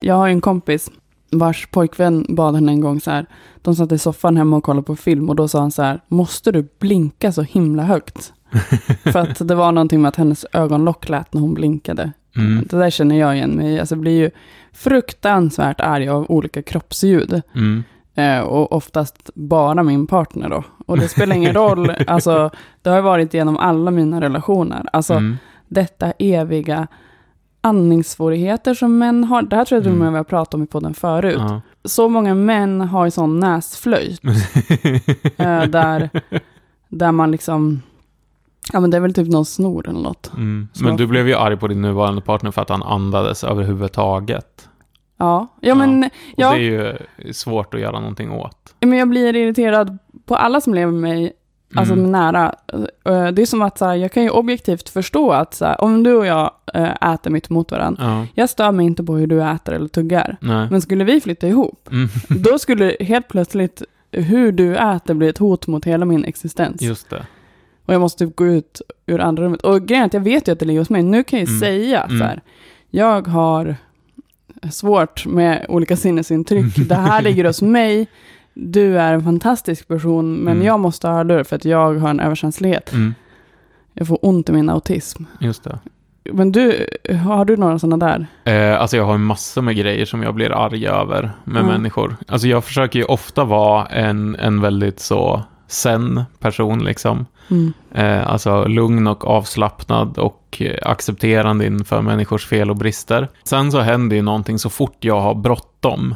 Jag har en kompis vars pojkvän bad henne en gång så här. De satt i soffan hemma och kollade på film och då sa han så här. Måste du blinka så himla högt? För att det var någonting med att hennes ögonlock lät när hon blinkade. Mm. Det där känner jag igen mig i. Alltså, blir ju fruktansvärt arg av olika kroppsljud. Mm. Eh, och oftast bara min partner då. Och det spelar ingen roll, alltså, det har varit genom alla mina relationer. Alltså, Mm. detta eviga andningssvårigheter som män har. Det här tror jag och med Mm. vi har pratat om i podden förut. Ja. Så många män har ju sån näsflöjt. eh, där, där man liksom, ja men det är väl typ någon snor eller något. Mm. Men du blev ju arg på din nuvarande partner för att han andades överhuvudtaget. Ja, ja men, Och ja, det är ju svårt att göra någonting åt. men jag blir irriterad på alla som lever med mig, alltså Mm. nära. Eh, Det är som att så här, jag kan ju objektivt förstå att så här, om du och jag eh, äter mitt emot varandra, Ja, jag stör mig inte på hur du äter eller tuggar. nej. Men skulle vi flytta ihop, Mm. då skulle helt plötsligt hur du äter bli ett hot mot hela min existens. Just det. Och jag måste typ gå ut ur andra rummet. Och grejen är att jag vet ju att det ligger hos mig. Nu kan jag ju Mm. säga Mm. så här, jag har svårt med olika sinnesintryck. Det här ligger hos mig. Du är en fantastisk person, men Mm. jag måste ha hörlurar för att jag har en överkänslighet. Mm. Jag får ont i min autism. Just det. Men du, har du några sådana där? Eh, alltså jag har en massa med grejer som jag blir arg över med Ja. människor. Alltså jag försöker ju ofta vara en, en väldigt så sen person liksom. Mm. Eh, alltså lugn och avslappnad och accepterande inför människors fel och brister. Sen så händer ju någonting så fort jag har bråttom.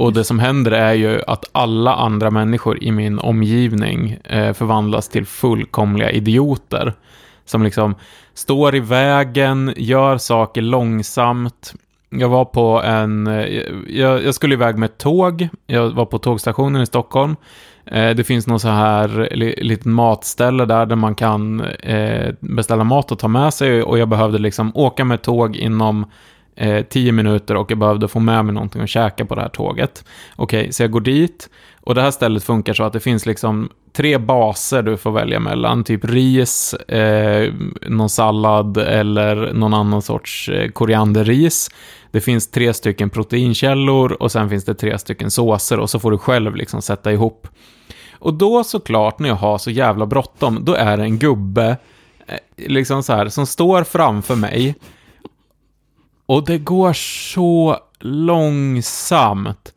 Och det som händer är ju att alla andra människor i min omgivning eh, förvandlas till fullkomliga idioter. Som liksom står i vägen, gör saker långsamt. Jag var på en, eh, jag, jag skulle iväg med ett tåg, jag var på tågstationen i Stockholm. Eh, Det finns någon så här li, liten matställe där, där man kan eh, beställa mat och ta med sig. Och jag behövde liksom åka med tåg inom eh, tio minuter och jag behövde få med mig någonting att käka på det här tåget. Okej, så jag går dit. Och det här stället funkar så att det finns liksom tre baser du får välja mellan. Typ ris, eh, någon sallad eller någon annan sorts eh, korianderris. Det finns tre stycken proteinkällor och sen finns det tre stycken såser och så får du själv liksom sätta ihop. Och då såklart när jag har så jävla bråttom, då är det en gubbe eh, liksom så här, som står framför mig. Och det går så långsamt.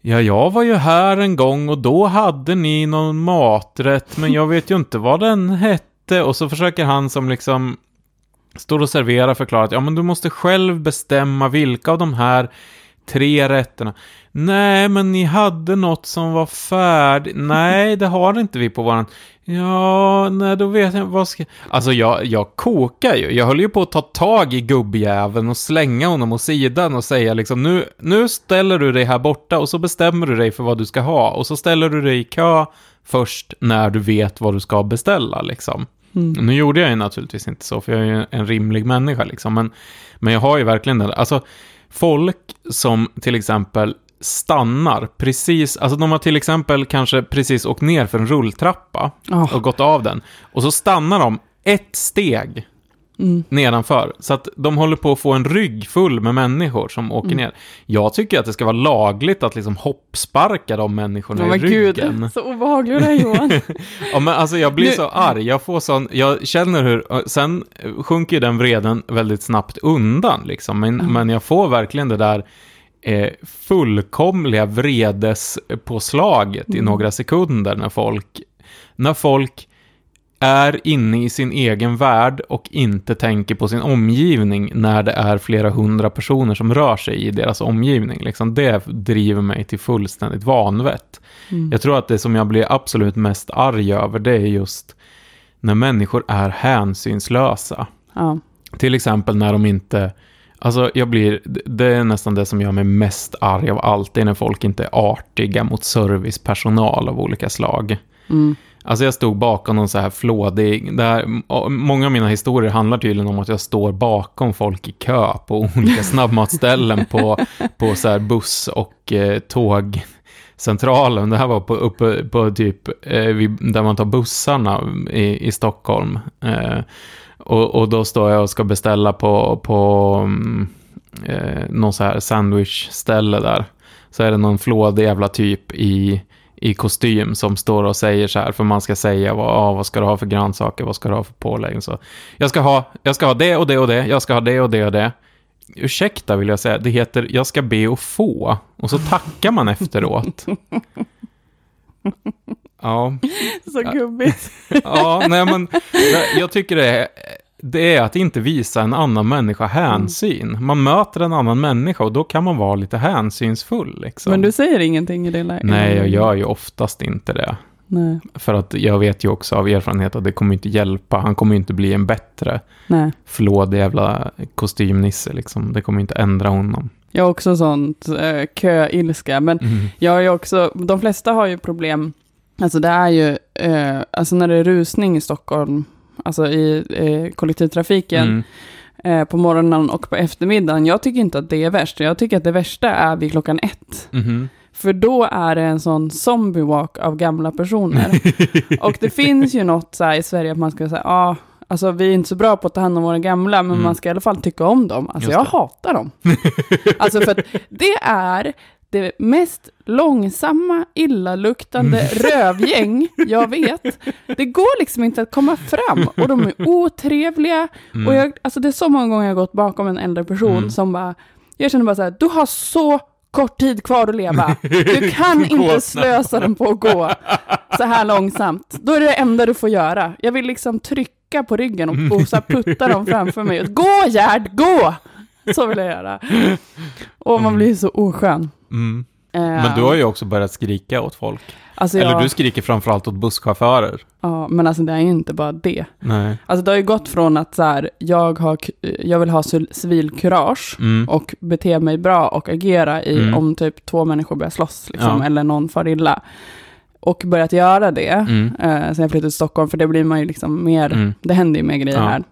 Ja, jag var ju här en gång och då hade ni någon maträtt, men jag vet ju inte vad den hette. Och så försöker han som liksom står och serverar förklara att ja, men du måste själv bestämma vilka av de här tre rätterna. Nej, men ni hade något som var färdigt. Nej, det har inte vi på våran. Ja, nej, då vet jag vad ska... Alltså, jag, jag kokar ju. Jag höll ju på att ta tag i gubbjäveln och slänga honom åt sidan och säga liksom nu, nu ställer du dig här borta och så bestämmer du dig för vad du ska ha och så ställer du dig i kö först när du vet vad du ska beställa liksom. Mm. Nu gjorde jag ju naturligtvis inte så, för jag är ju en rimlig människa liksom. Men, men jag har ju verkligen den, alltså folk som till exempel stannar precis, alltså de har till exempel kanske precis åkt ner för en rulltrappa Oh, och gått av den. Och så stannar de ett steg mm. nedanför. Så att de håller på att få en rygg full med människor som åker Mm. ner. Jag tycker att det ska vara lagligt att liksom hoppsparka de människorna Oh, i men ryggen. gud, så obehaglig du är Johan. Ja, men alltså jag blir Nu- så arg. Jag får sån, jag känner hur, sen sjunker ju den vreden väldigt snabbt undan liksom. Men, Ja. men jag får verkligen det där eh, fullkomliga vredespåslaget i Mm. några sekunder när folk, när folk är inne i sin egen värld och inte tänker på sin omgivning när det är flera hundra personer som rör sig i deras omgivning. Liksom det driver mig till fullständigt vanvett. Mm. Jag tror att det som jag blir absolut mest arg över, det är just när människor är hänsynslösa. Ja. Till exempel när de inte... Alltså, jag blir... Det är nästan det som gör mig mest arg av allt, det är när folk inte är artiga mot servicepersonal av olika slag. Mm. Alltså jag stod bakom någon så här flådig, det här, många av mina historier handlar tydligen om att jag står bakom folk i kö på olika snabbmatsställen på, på så här buss och eh, tågcentralen. Det här var på, uppe på typ, eh, vid, där man tar bussarna i, i Stockholm. Eh, och, och då står jag och ska beställa på, på mm, eh, någon så här sandwichställe där. Så är det någon flådig jävla typ i, i kostym som står och säger så här, för man ska säga vad, ah, vad ska du ha för grönsaker, vad ska du ha för pålägg. Så, jag, ska ha, jag ska ha det och det och det, jag ska ha det och det och det. Ursäkta vill jag säga, det heter jag ska be och få. Och så tackar man efteråt. Ja. Så gubbigt. Ja, nej men jag, tycker det är, det är att inte visa en annan människa hänsyn. Man möter en annan människa och då kan man vara lite hänsynsfull. Liksom. Men du säger ingenting i det läget? Nej, jag gör ju oftast inte det. Nej. För att jag vet ju också av erfarenhet att det kommer inte hjälpa. Han kommer inte bli en bättre Nej. flådig jävla kostymnisse. Liksom. Det kommer inte ändra honom. Jag har också sånt eh, köilska, men Mm. jag ju också, de flesta har ju problem, alltså det är ju, eh, alltså när det är rusning i Stockholm, alltså i eh, kollektivtrafiken, Mm. eh, på morgonen och på eftermiddagen, jag tycker inte att det är värst, jag tycker att det värsta är vid klockan ett. Mhm. För då är det en sån zombie walk av gamla personer. och det finns ju något så här i Sverige att man ska säga, ja, ah, alltså vi är inte så bra på att ta hand om våra gamla, men Mm. man ska i alla fall tycka om dem. Alltså jag hatar dem. alltså för att det är det mest långsamma, illaluktande rövgäng jag vet. Det går liksom inte att komma fram och de är otrevliga. Mm. Och jag, alltså det är så många gånger jag har gått bakom en äldre person Mm. som bara, jag känner bara så här, du har så kort tid kvar att leva. Du kan inte slösa den på att gå så här långsamt. Då är det det enda du får göra. Jag vill liksom trycka på ryggen och, och putta dem framför mig. Gå Gerd, gå! Så vill jag göra. Och man blir så oskön. Mm. Eh, Men du har ju också börjat skrika åt folk. alltså Eller jag, du skriker framförallt åt busschaufförer. ja, men alltså det är ju inte bara det. Nej. Alltså det har ju gått från att så här, jag, har, jag vill ha civil- civilkurage Mm. och bete mig bra och agera i Mm. om typ två människor börjar slåss liksom, Ja. eller någon far illa. Och börjat göra det Mm. eh, sen jag flyttade till Stockholm, för det blir man ju liksom mer, Mm. det händer ju mer grejer Ja. här.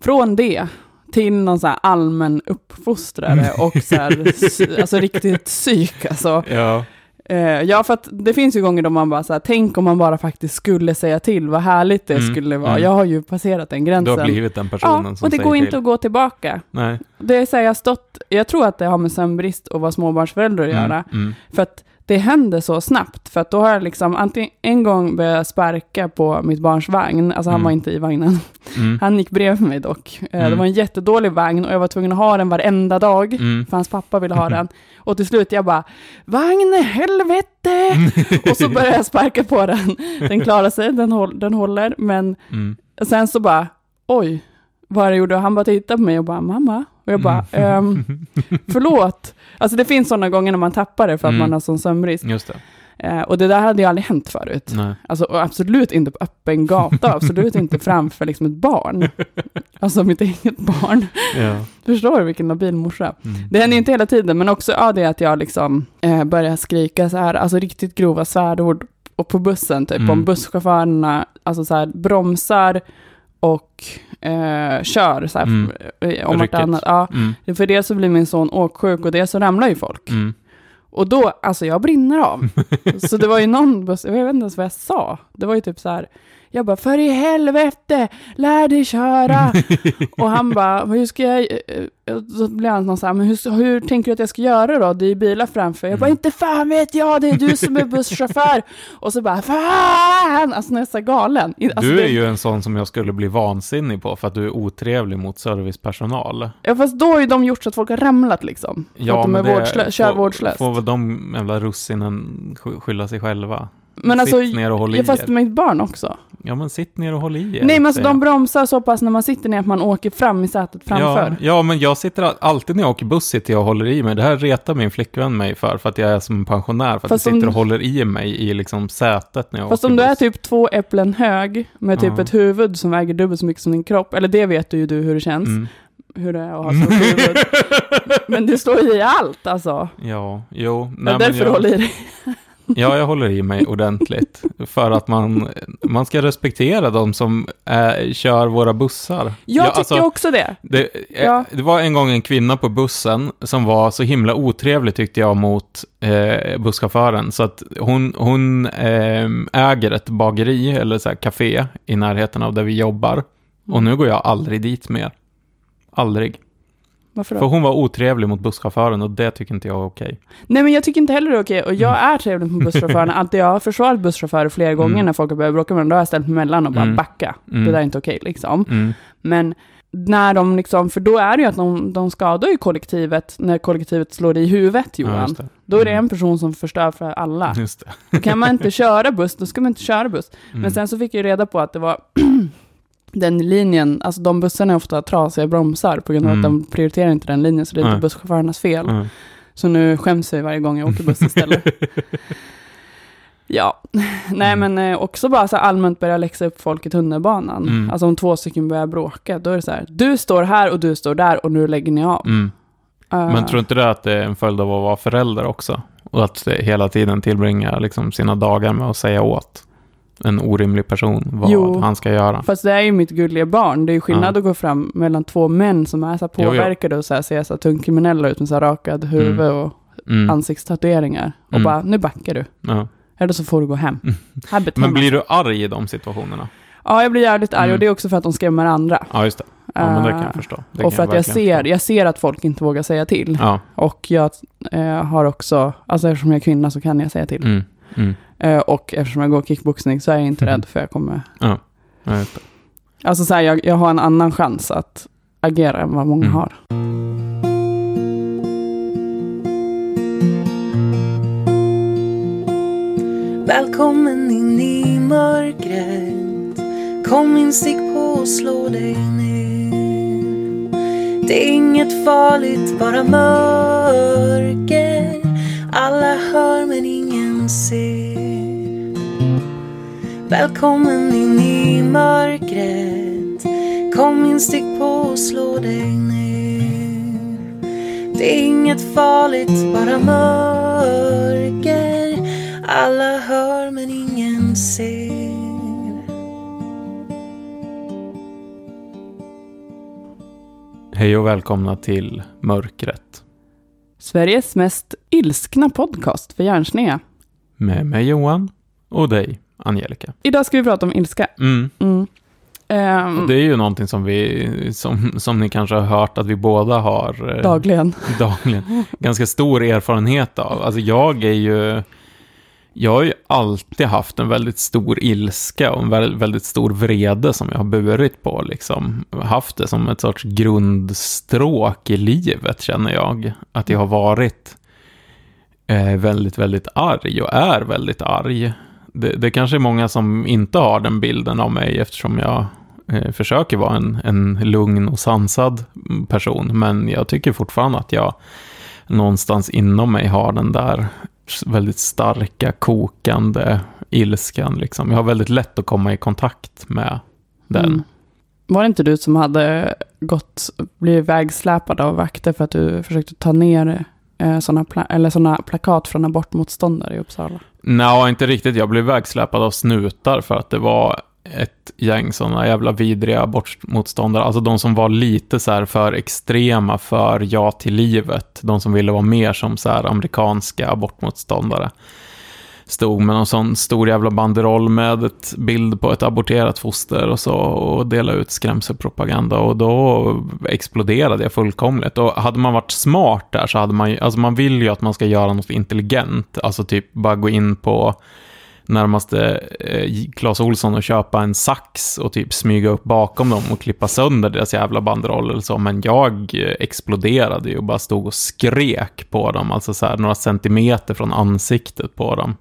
Från det till någon så allmän uppfostrare och så här, alltså riktigt psyk alltså. Ja. Eh, ja, för att det finns ju gånger då man bara så här, tänk om man bara faktiskt skulle säga till, vad härligt det Mm, skulle vara. mm. Jag har ju passerat den Du gränsen. har blivit den personen Ja, som och det går inte att gå tillbaka. Nej. Det är så här, jag stått, jag tror att det har med sömnbrist och vara småbarnsförälder att göra. Mm. Mm. För att det händer så snabbt. För att då har jag liksom, antingen en gång började jag sparka på mitt barns vagn, alltså han Mm. var inte i vagnen. Mm. Han gick bredvid mig dock. Eh, Det Mm. var en jättedålig vagn och jag var tvungen att ha den varenda dag. Mm. För hans pappa ville ha den. Och till slut jag bara, vagn helvete! och så började jag sparka på den. Den klarar sig, den, håll, den håller. Men Mm. sen så bara, oj, vad jag gjorde? Han bara tittade på mig och bara, mamma. Och jag bara, Mm. ehm, förlåt. Alltså det finns sådana gånger när man tappar det för att Mm. man har sån sömnbrist. Just det. Eh, och det där hade ju aldrig hänt förut. Nej. Alltså absolut inte på öppen gata, absolut inte framför liksom ett barn. Alltså mitt eget barn. Ja. Förstår du vilken labil morsa? Mm. Det händer ju inte hela tiden, men också ja, det att jag liksom eh, börjar skrika så här, alltså riktigt grova svärord och på bussen, typ Mm. om busschaufförerna alltså så här, bromsar och eh, kör så här, Mm. eh, om vartannat. Ja, Mm. för det så blir min son åksjuk och det så ramlar ju folk. Mm. Och då, alltså jag brinner av. så det var ju någon jag vet inte ens vad jag sa. Det var ju typ så här, jag bara, för i helvete, lär dig köra. och han bara, hur ska jag, eh, eh, så blev han någon så här, men hur, hur tänker du att jag ska göra då? Det är ju bilar framför. Jag bara, Mm. inte fan vet jag, det är du som är busschaufför. och så bara, fan! Alltså nästan galen. Alltså, Du det, är ju en sån som jag skulle bli vansinnig på för att du är otrevlig mot servicepersonal. Ja, fast då har ju de gjort så att folk har ramlat liksom. För att de är men det vårdslö- kör vårdslöst. Får väl de jävla russinen sk- skylla sig själva. Men alltså, sitt ner och håll i fast er. med mitt barn också. Ja, men sitt ner och håll i er. Nej, men alltså de jag. bromsar så pass när man sitter ner att man åker fram i sätet framför. Ja, ja, men jag sitter all- alltid när jag åker buss sitter jag och håller i mig. Det här retar min flickvän mig för, för att jag är som en pensionär. För att Fast jag om sitter och håller i mig i liksom sätet när jag Fast åker om du är buss. typ två äpplen hög med typ Ja. ett huvud som väger dubbelt så mycket som din kropp, eller det vet du ju du hur det känns, Mm. hur det är att ha så huvud. Men du står ju i allt alltså. Ja, jo. Det Nej, är men därför jag, håller i dig. Ja, jag håller i mig ordentligt. för att man, man ska respektera de som äh, kör våra bussar. Jag Ja, tycker alltså, också det. Det, eh, Ja. det var en gång en kvinna på bussen som var så himla otrevlig tyckte jag mot eh, busschauffören. Så att hon, hon eh, äger ett bageri eller så här café i närheten av där vi jobbar. Och nu går jag aldrig dit mer. Aldrig. Varför då? För hon var otrevlig mot busschauffören och det tycker inte jag är okej. Nej, men jag tycker inte heller det är okej. Och jag är trevlig mot busschaufförerna. Alltid jag har försvarat busschaufförer flera gånger Mm. när folk har börjat bråka med dem. Då har jag ställt mig emellan och bara Mm. backa. Mm. Det där är inte okej liksom. Mm. Men när de liksom, för då är det ju att de, de skadar ju kollektivet när kollektivet slår i huvudet Ja, Johan. det. Då är det Mm. en person som förstör för alla. Just det. Då kan man inte köra buss, då ska man inte köra buss. Mm. Men sen så fick jag reda på att det var den linjen, alltså de bussarna är ofta trasiga bromsar på grund av Mm. att de prioriterar inte den linjen, så det är inte busschaufförernas fel. Mm. Så nu skäms jag varje gång jag åker buss istället. ja, nej Mm. men eh, också bara så allmänt börja läxa upp folk i tunnelbanan. Mm. Alltså om två stycken börjar bråka, då är det så här, du står här och du står där och nu lägger ni av. Eh, Men tror inte det att det är en följd av att vara förälder också? Och att hela tiden tillbringa liksom sina dagar med att säga åt en orimlig person vad Jo. han ska göra. Fast det är ju mitt gulliga barn. Det är ju skillnad Ja. att gå fram mellan två män som är så påverkade och så här ser så här tungt kriminella ut med så här rakad huvud och Mm. ansiktstatueringar. Och Mm. bara, nu backar du. Ja. Eller så får du gå hem. Mm. Men blir du arg i de situationerna? Ja, jag blir jävligt arg Mm. och det är också för att de skrämmer andra. Ja, just det. Ja, men det kan jag Eh, förstå. Det och för att jag ser, förstå. jag ser att folk inte vågar säga till. Ja. Och jag eh, har också, alltså eftersom jag är kvinna så kan jag säga till. Mm. Eh, och eftersom jag går kickboxning så är jag inte rädd för jag kommer... Ja, just det. Alltså så här, jag, jag har en annan chans att agera än vad många Mm. har. Välkommen in i mörkret Kom in, stick på och slå dig ner Det är inget farligt, bara mörker Alla hör men ingen ser Välkommen in i mörkret Kom in, stick på och slå dig ner Det är inget farligt, bara mörker alla hör men ingen ser. Hej och välkomna till Mörkret. Sveriges mest ilskna podcast för hjärnsneda. Med mig Johan och dig, Angelica. Idag ska vi prata om ilska. Mm. Mm. Och det är ju någonting som vi, som, som ni kanske har hört att vi båda har eh, Dagligen. dagligen ganska stor erfarenhet av. Alltså jag är ju, jag har ju alltid haft en väldigt stor ilska och en väldigt, väldigt stor vrede som jag har burit på. Liksom. Haft det som ett sorts grundstråk i livet känner jag. Att jag har varit eh, väldigt, väldigt arg och är väldigt arg. Det, det kanske är många som inte har den bilden av mig eftersom jag eh, försöker vara en, en lugn och sansad person. Men jag tycker fortfarande att jag någonstans inom mig har den där väldigt starka, kokande ilskan. Liksom. Jag har väldigt lätt att komma i kontakt med den. Mm. Var det inte du som hade gått, blivit vägsläpad av vakter för att du försökte ta ner eh, sådana pla- eller såna plakat från abortmotståndare i Uppsala? Nej, inte riktigt. Jag blev vägsläpad av snutar för att det var ett gäng sådana jävla vidriga abortmotståndare. Alltså de som var lite så här för extrema för ja till livet. De som ville vara mer som så här amerikanska abortmotståndare. Stod med någon sån stor jävla banderoll med ett bild på ett aborterat foster och så och delade ut skrämselpropaganda och då exploderade jag fullkomligt. Och hade man varit smart där så hade man ju, alltså man vill ju att man ska göra något intelligent, alltså typ bara gå in på närmaste eh, Clas Olsson och köpa en sax och typ smyga upp bakom dem och klippa sönder deras jävla banderoll eller så. Men jag eh, exploderade ju och bara stod och skrek på dem, alltså så här några centimeter från ansiktet på dem.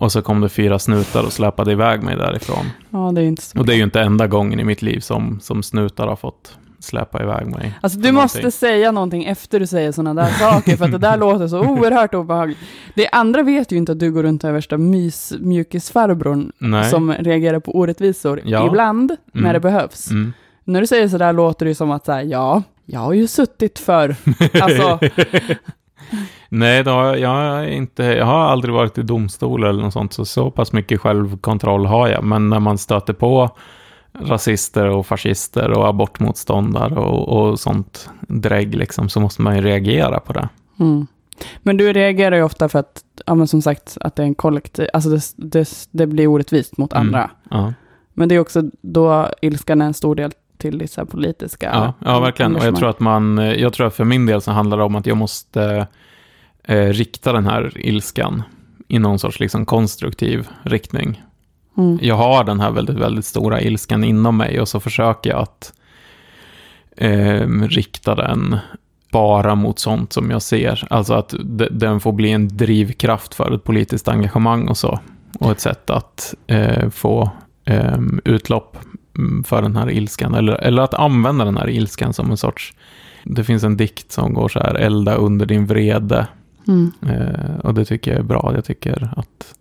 Och så kom det fyra snutar och släpade iväg mig därifrån. Ja, det är inte så. Och det är ju inte enda gången i mitt liv som, som snutar har fått släpa iväg mig. Alltså du måste någonting. säga någonting efter du säger sådana där saker, för att det där låter så oerhört obehagligt. Det andra vet ju inte att du går runt och är värsta mysmjukisfarbrorn Nej. som reagerar på orättvisor Ja. ibland, när Mm. det behövs. Mm. När du säger sådär låter det ju som att säga ja, jag har ju suttit för. Alltså, Nej, då, har jag, är inte, jag har aldrig varit i domstol eller något sånt, så så pass mycket självkontroll har jag. Men när man stöter på rasister och fascister och abortmotståndare och, och sånt drägg, liksom, så måste man ju reagera på det. mm. Men du reagerar ju ofta för att, ja som sagt, att det är en kollektiv, alltså det, det, det blir orättvist mot Mm. andra. Ja. Men det är också då ilskan är en stor del till vissa politiska Ja, ja verkligen. Och jag tror att man, jag tror att för min del så handlar det om att jag måste eh, rikta den här ilskan i någon sorts liksom konstruktiv riktning. Mm. Jag har den här väldigt, väldigt stora ilskan inom mig och så försöker jag att eh, rikta den bara mot sånt som jag ser. Alltså att de- den får bli en drivkraft för ett politiskt engagemang och så. Och ett sätt att eh, få eh, utlopp mm, för den här ilskan. Eller, eller att använda den här ilskan som en sorts... Det finns en dikt som går så här, elda under din vrede. Mm. Eh, och det tycker jag är bra. Jag tycker att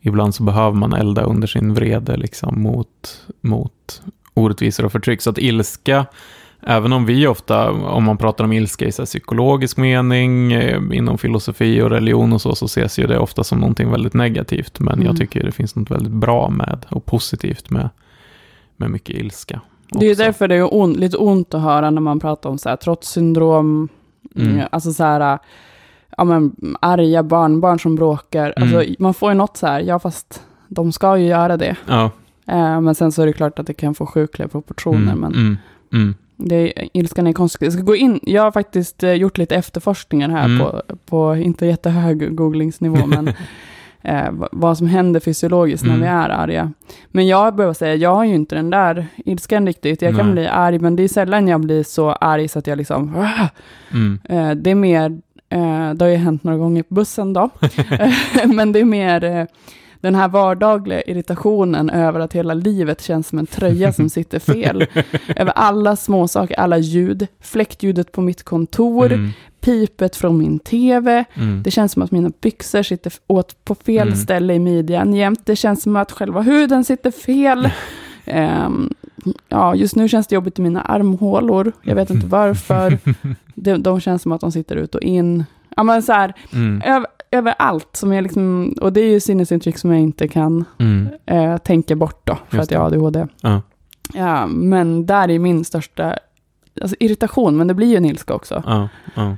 ibland så behöver man elda under sin vrede liksom mot, mot orättvisor och förtryck. Så att ilska, även om vi ofta, om man pratar om ilska i så psykologisk mening, eh, inom filosofi och religion och så, så ses ju det ofta som någonting väldigt negativt. Men Mm. jag tycker det finns något väldigt bra med och positivt med, med mycket ilska. Det är också. därför det är on, lite ont att höra när man pratar om så här, trotssyndrom, mm. alltså så här, ja men arga barnbarn som bråkar. Mm. Alltså man får ju något så här, ja fast de ska ju göra det. Ja. Eh, men sen så är det klart att det kan få sjukliga proportioner. Mm, Men mm, mm. det är, ilskan är konstig. Jag ska gå in, jag har faktiskt eh, gjort lite efterforskningar här Mm. på, på inte jättehög googlingsnivå, men eh, vad som händer fysiologiskt när Mm. vi är arga. Men jag behöver säga, jag har ju inte den där ilskan riktigt. Jag kan Nej. bli arg, men det är sällan jag blir så arg så att jag liksom! Mm. eh, det är mer, det har ju hänt några gånger på bussen då, men det är mer eh, den här vardagliga irritationen över att hela livet känns som en tröja som sitter fel. över alla småsaker, alla ljud, fläktljudet på mitt kontor, Mm. pipet från min tv. Mm. Det känns som att mina byxor sitter åt på fel Mm. ställe i midjan jämt. Det känns som att själva huden sitter fel. Ehm, ja, just nu känns det jobbigt i mina armhålor. Jag vet inte varför. De, de känns som att de sitter ut och in. Ja, men så här, Mm. över, överallt som jag liksom, och det är ju sinnesintryck som jag inte kan Mm. eh, tänka bort då, för Just att jag har ADHD. Ja. Ja, men där är min största alltså, irritation, men det blir ju en ilska också. Ja, ja.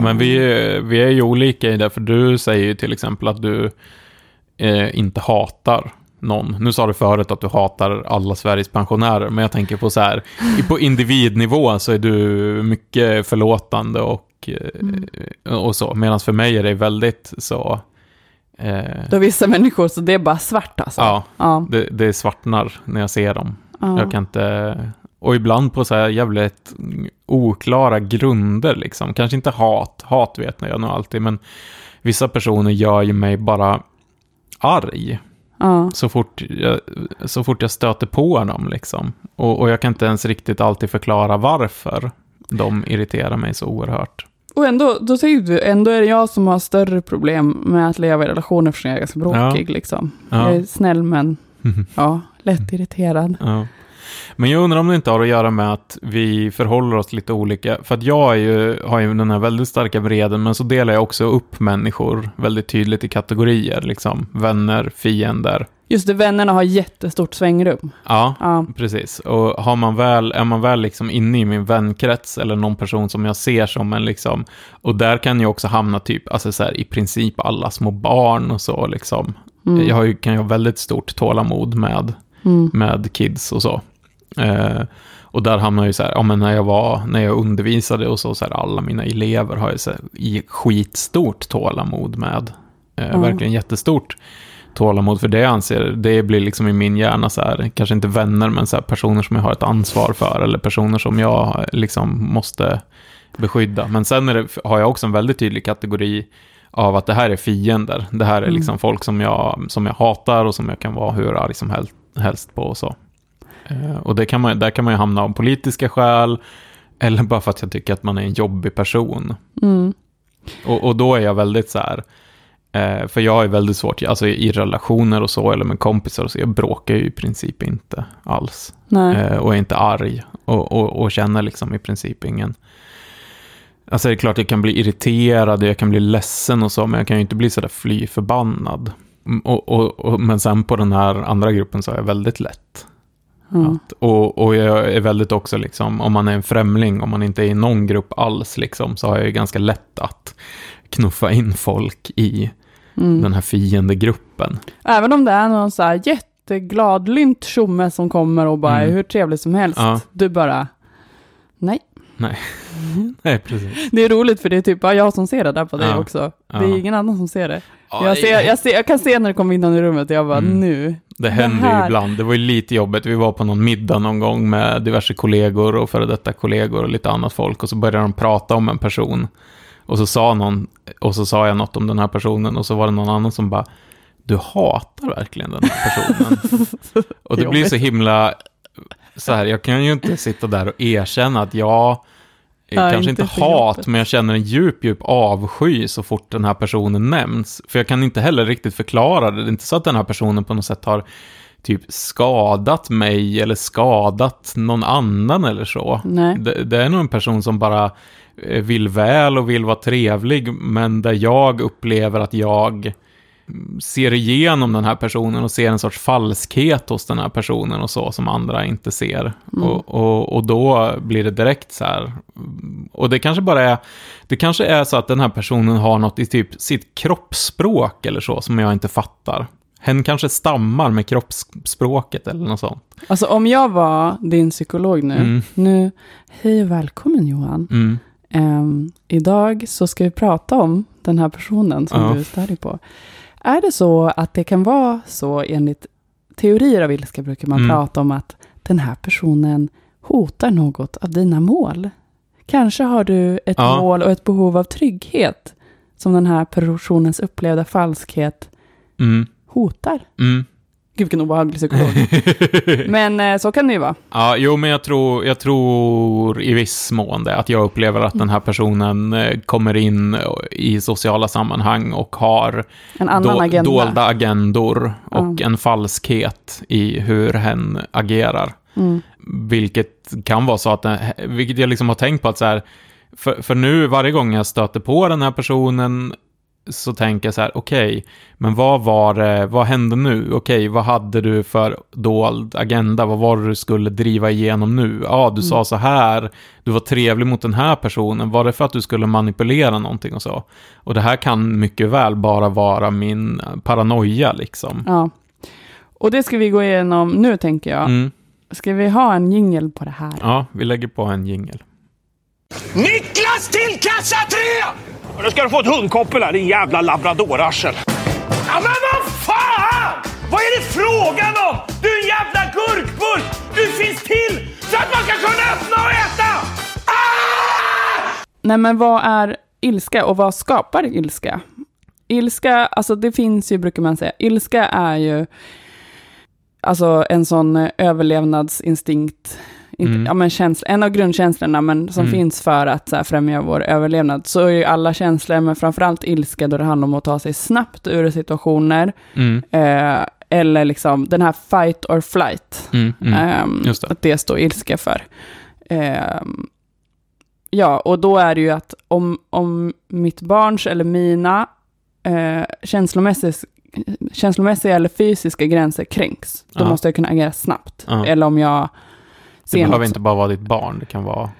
Men vi, vi är ju olika i det, för du säger ju till exempel att du eh, inte hatar någon. Nu sa du förut att du hatar alla Sveriges pensionärer, men jag tänker på så här, på individnivå så är du mycket förlåtande och, Mm. och så, medan för mig är det väldigt så... Eh, Då vissa människor, så det är bara svart alltså. ja, Ja. det, det svartnar när jag ser dem. ja. Jag kan inte... Och ibland på så här jävligt oklara grunder liksom. Kanske inte hat, hat vet jag nog alltid, men vissa personer gör ju mig bara arg ja. så fort jag, så fort jag stöter på dem liksom. Och, och jag kan inte ens riktigt alltid förklara varför de irriterar mig så oerhört. Och ändå, då säger du, ändå är det jag som har större problem med att leva i relationer eftersom jag är ganska bråkig liksom. Ja. Jag är snäll men, ja, lätt irriterad. Ja. Men jag undrar om det inte har att göra med att vi förhåller oss lite olika. För att jag ju, har ju den här väldigt starka vreden, men så delar jag också upp människor väldigt tydligt i kategorier. Liksom. Vänner, fiender. Just det, vännerna har jättestort svängrum. Ja, Ja, precis. Och har man väl, är man väl liksom inne i min vänkrets eller någon person som jag ser som en liksom, och där kan jag också hamna typ, alltså så här, i princip alla små barn och så liksom. mm. Jag har ju, kan ju ha väldigt stort tålamod med Mm. med kids och så. Eh, och där hamnar ju så här, ja men när jag var, när jag undervisade och så, så här, alla mina elever har ju så här, i skitstort tålamod med. Eh, Ja. Verkligen jättestort tålamod, för det jag anser, det blir liksom i min hjärna så här, kanske inte vänner, men så här, personer som jag har ett ansvar för, eller personer som jag liksom måste beskydda. Men sen det, har jag också en väldigt tydlig kategori av att det här är fiender. Det här är Mm. liksom folk som jag, som jag hatar och som jag kan vara hur arg som helst, helst på och så. Eh, och det kan man, där kan man ju hamna av politiska skäl, eller bara för att jag tycker att man är en jobbig person. Mm. Och, och då är jag väldigt så här, eh, för jag är väldigt svårt, alltså i, relationer och så, eller med kompisar och så, jag bråkar ju i princip inte alls. Nej. Eh, och är inte arg och, och, och känner liksom i princip ingen... Alltså det är klart jag kan bli irriterad, jag kan bli ledsen och så, men jag kan ju inte bli sådär fly förbannad. Mm, Och, och, och, men sen på den här andra gruppen så är jag väldigt lätt. Ja. Att, och, och jag är väldigt också liksom, om man är en främling, om man inte är i någon grupp alls liksom, så har jag ju ganska lätt att knuffa in folk i Mm. den här fiendegruppen. Även om det är någon så här jättegladlynt tjomme som kommer och bara Mm. är hur trevlig som helst. Ja. Du bara, nej. Nej, precis. Det är roligt för det är typ bara jag som ser det där på dig Ja. också. Ja. Det är ingen annan som ser det. Ja, Jag, ser, jag, ser, jag kan se när det kommer in någon i rummet och jag bara, Mm. nu. Det händer ju här- ibland. Det var ju lite jobbigt. Vi var på någon middag någon gång med diverse kollegor och före detta kollegor och lite annat folk. Och så började de prata om en person. Och så sa någon, och så sa jag något om den här personen. Och så var det någon annan som bara, du hatar verkligen den här personen. och det blir så himla, så här, jag kan ju inte sitta där och erkänna att jag Ja, kanske inte inte hat, jobbet. men jag känner en djup, djup avsky så fort den här personen nämns. För jag kan inte heller riktigt förklara det. Det är inte så att den här personen på något sätt har typ skadat mig eller skadat någon annan eller så. Det, det är nog en person som bara eh, vill väl och vill vara trevlig, men där jag upplever att jag ser igenom den här personen och ser en sorts falskhet hos den här personen och så som andra inte ser. Mm. Och, och, och då blir det direkt så här. Och det kanske bara är, det kanske är så att den här personen har något i typ sitt kroppsspråk eller så som jag inte fattar. Hen kanske stammar med kroppsspråket eller något sånt. Alltså om jag var din psykolog nu, Mm. nu, hej och välkommen Johan. Mm. Ehm, idag så ska vi prata om den här personen som Ja. du stör dig på. Är det så att det kan vara så enligt teorier av ilska brukar man Mm. prata om att den här personen hotar något av dina mål? Kanske har du ett Ja. mål och ett behov av trygghet som den här personens upplevda falskhet Mm. hotar. Mm. Gud vilken obehaglig psykolog. Men eh, så kan det ju vara. Ja, jo, men jag tror, jag tror i viss mån det, att jag upplever att den här personen eh, kommer in i sociala sammanhang och har En annan do- agenda. dolda agendor och Ja. en falskhet i hur hen agerar. Mm. Vilket kan vara så att, vilket jag liksom har tänkt på att så här, för, för nu varje gång jag stöter på den här personen så tänker jag så här, okej, men vad var det, vad hände nu? Okej, vad hade du för dold agenda? Vad var det du skulle driva igenom nu? Ja, du sa så här, du var trevlig mot den här personen. Var det för att du skulle manipulera någonting och så? Och det här kan mycket väl bara vara min paranoia liksom. Ja. Och det ska vi gå igenom nu tänker jag. Mm. Ska vi ha en jingel på det här? Ja, vi lägger på en jingel. Niklas till kassa 3! Nu ska du få ett hundkoppel här, din jävla labradorarsel. Ja, men vad fan! Vad är det frågan om? Du är en jävla gurkburk! Du finns till så att man ska kunna öppna och äta! Ah! Nej men vad är ilska och vad skapar ilska? Ilska, alltså det finns ju, brukar man säga, ilska är ju alltså en sån eh, överlevnadsinstinkt, Mm. ja, men känsla, en av grundkänslorna men som Mm. finns för att så här, främja vår överlevnad. Så är ju alla känslor, men framförallt ilska då det handlar om att ta sig snabbt ur situationer, Mm, eh, eller liksom den här fight or flight. Just det. Att det står ilska för. Ehm, ja, och då är det ju att om, om mitt barns eller mina eh, känslomässiga, känslomässiga eller fysiska gränser kränks, då Ja. måste jag kunna agera snabbt. Ja. Eller om jag Det behöver inte bara vara ditt barn, det kan vara,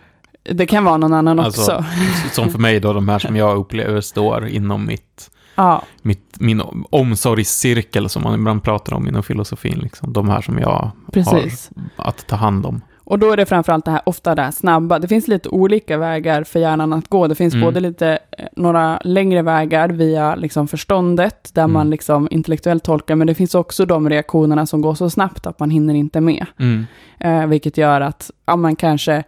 Det kan vara någon annan Alltså, också. som för mig då, de här som jag upplever står inom mitt, Ja, mitt, min omsorgscirkel som man ibland pratar om inom filosofin, liksom. de här som jag precis. har att ta hand om. Och då är det framförallt det här, ofta det här snabba. Det finns lite olika vägar för hjärnan att gå. Det finns Mm. både lite, eh, några längre vägar via liksom förståndet, där Mm. man liksom intellektuellt tolkar, men det finns också de reaktionerna som går så snabbt att man hinner inte med. Mm. Eh, vilket gör att, ja man kanske,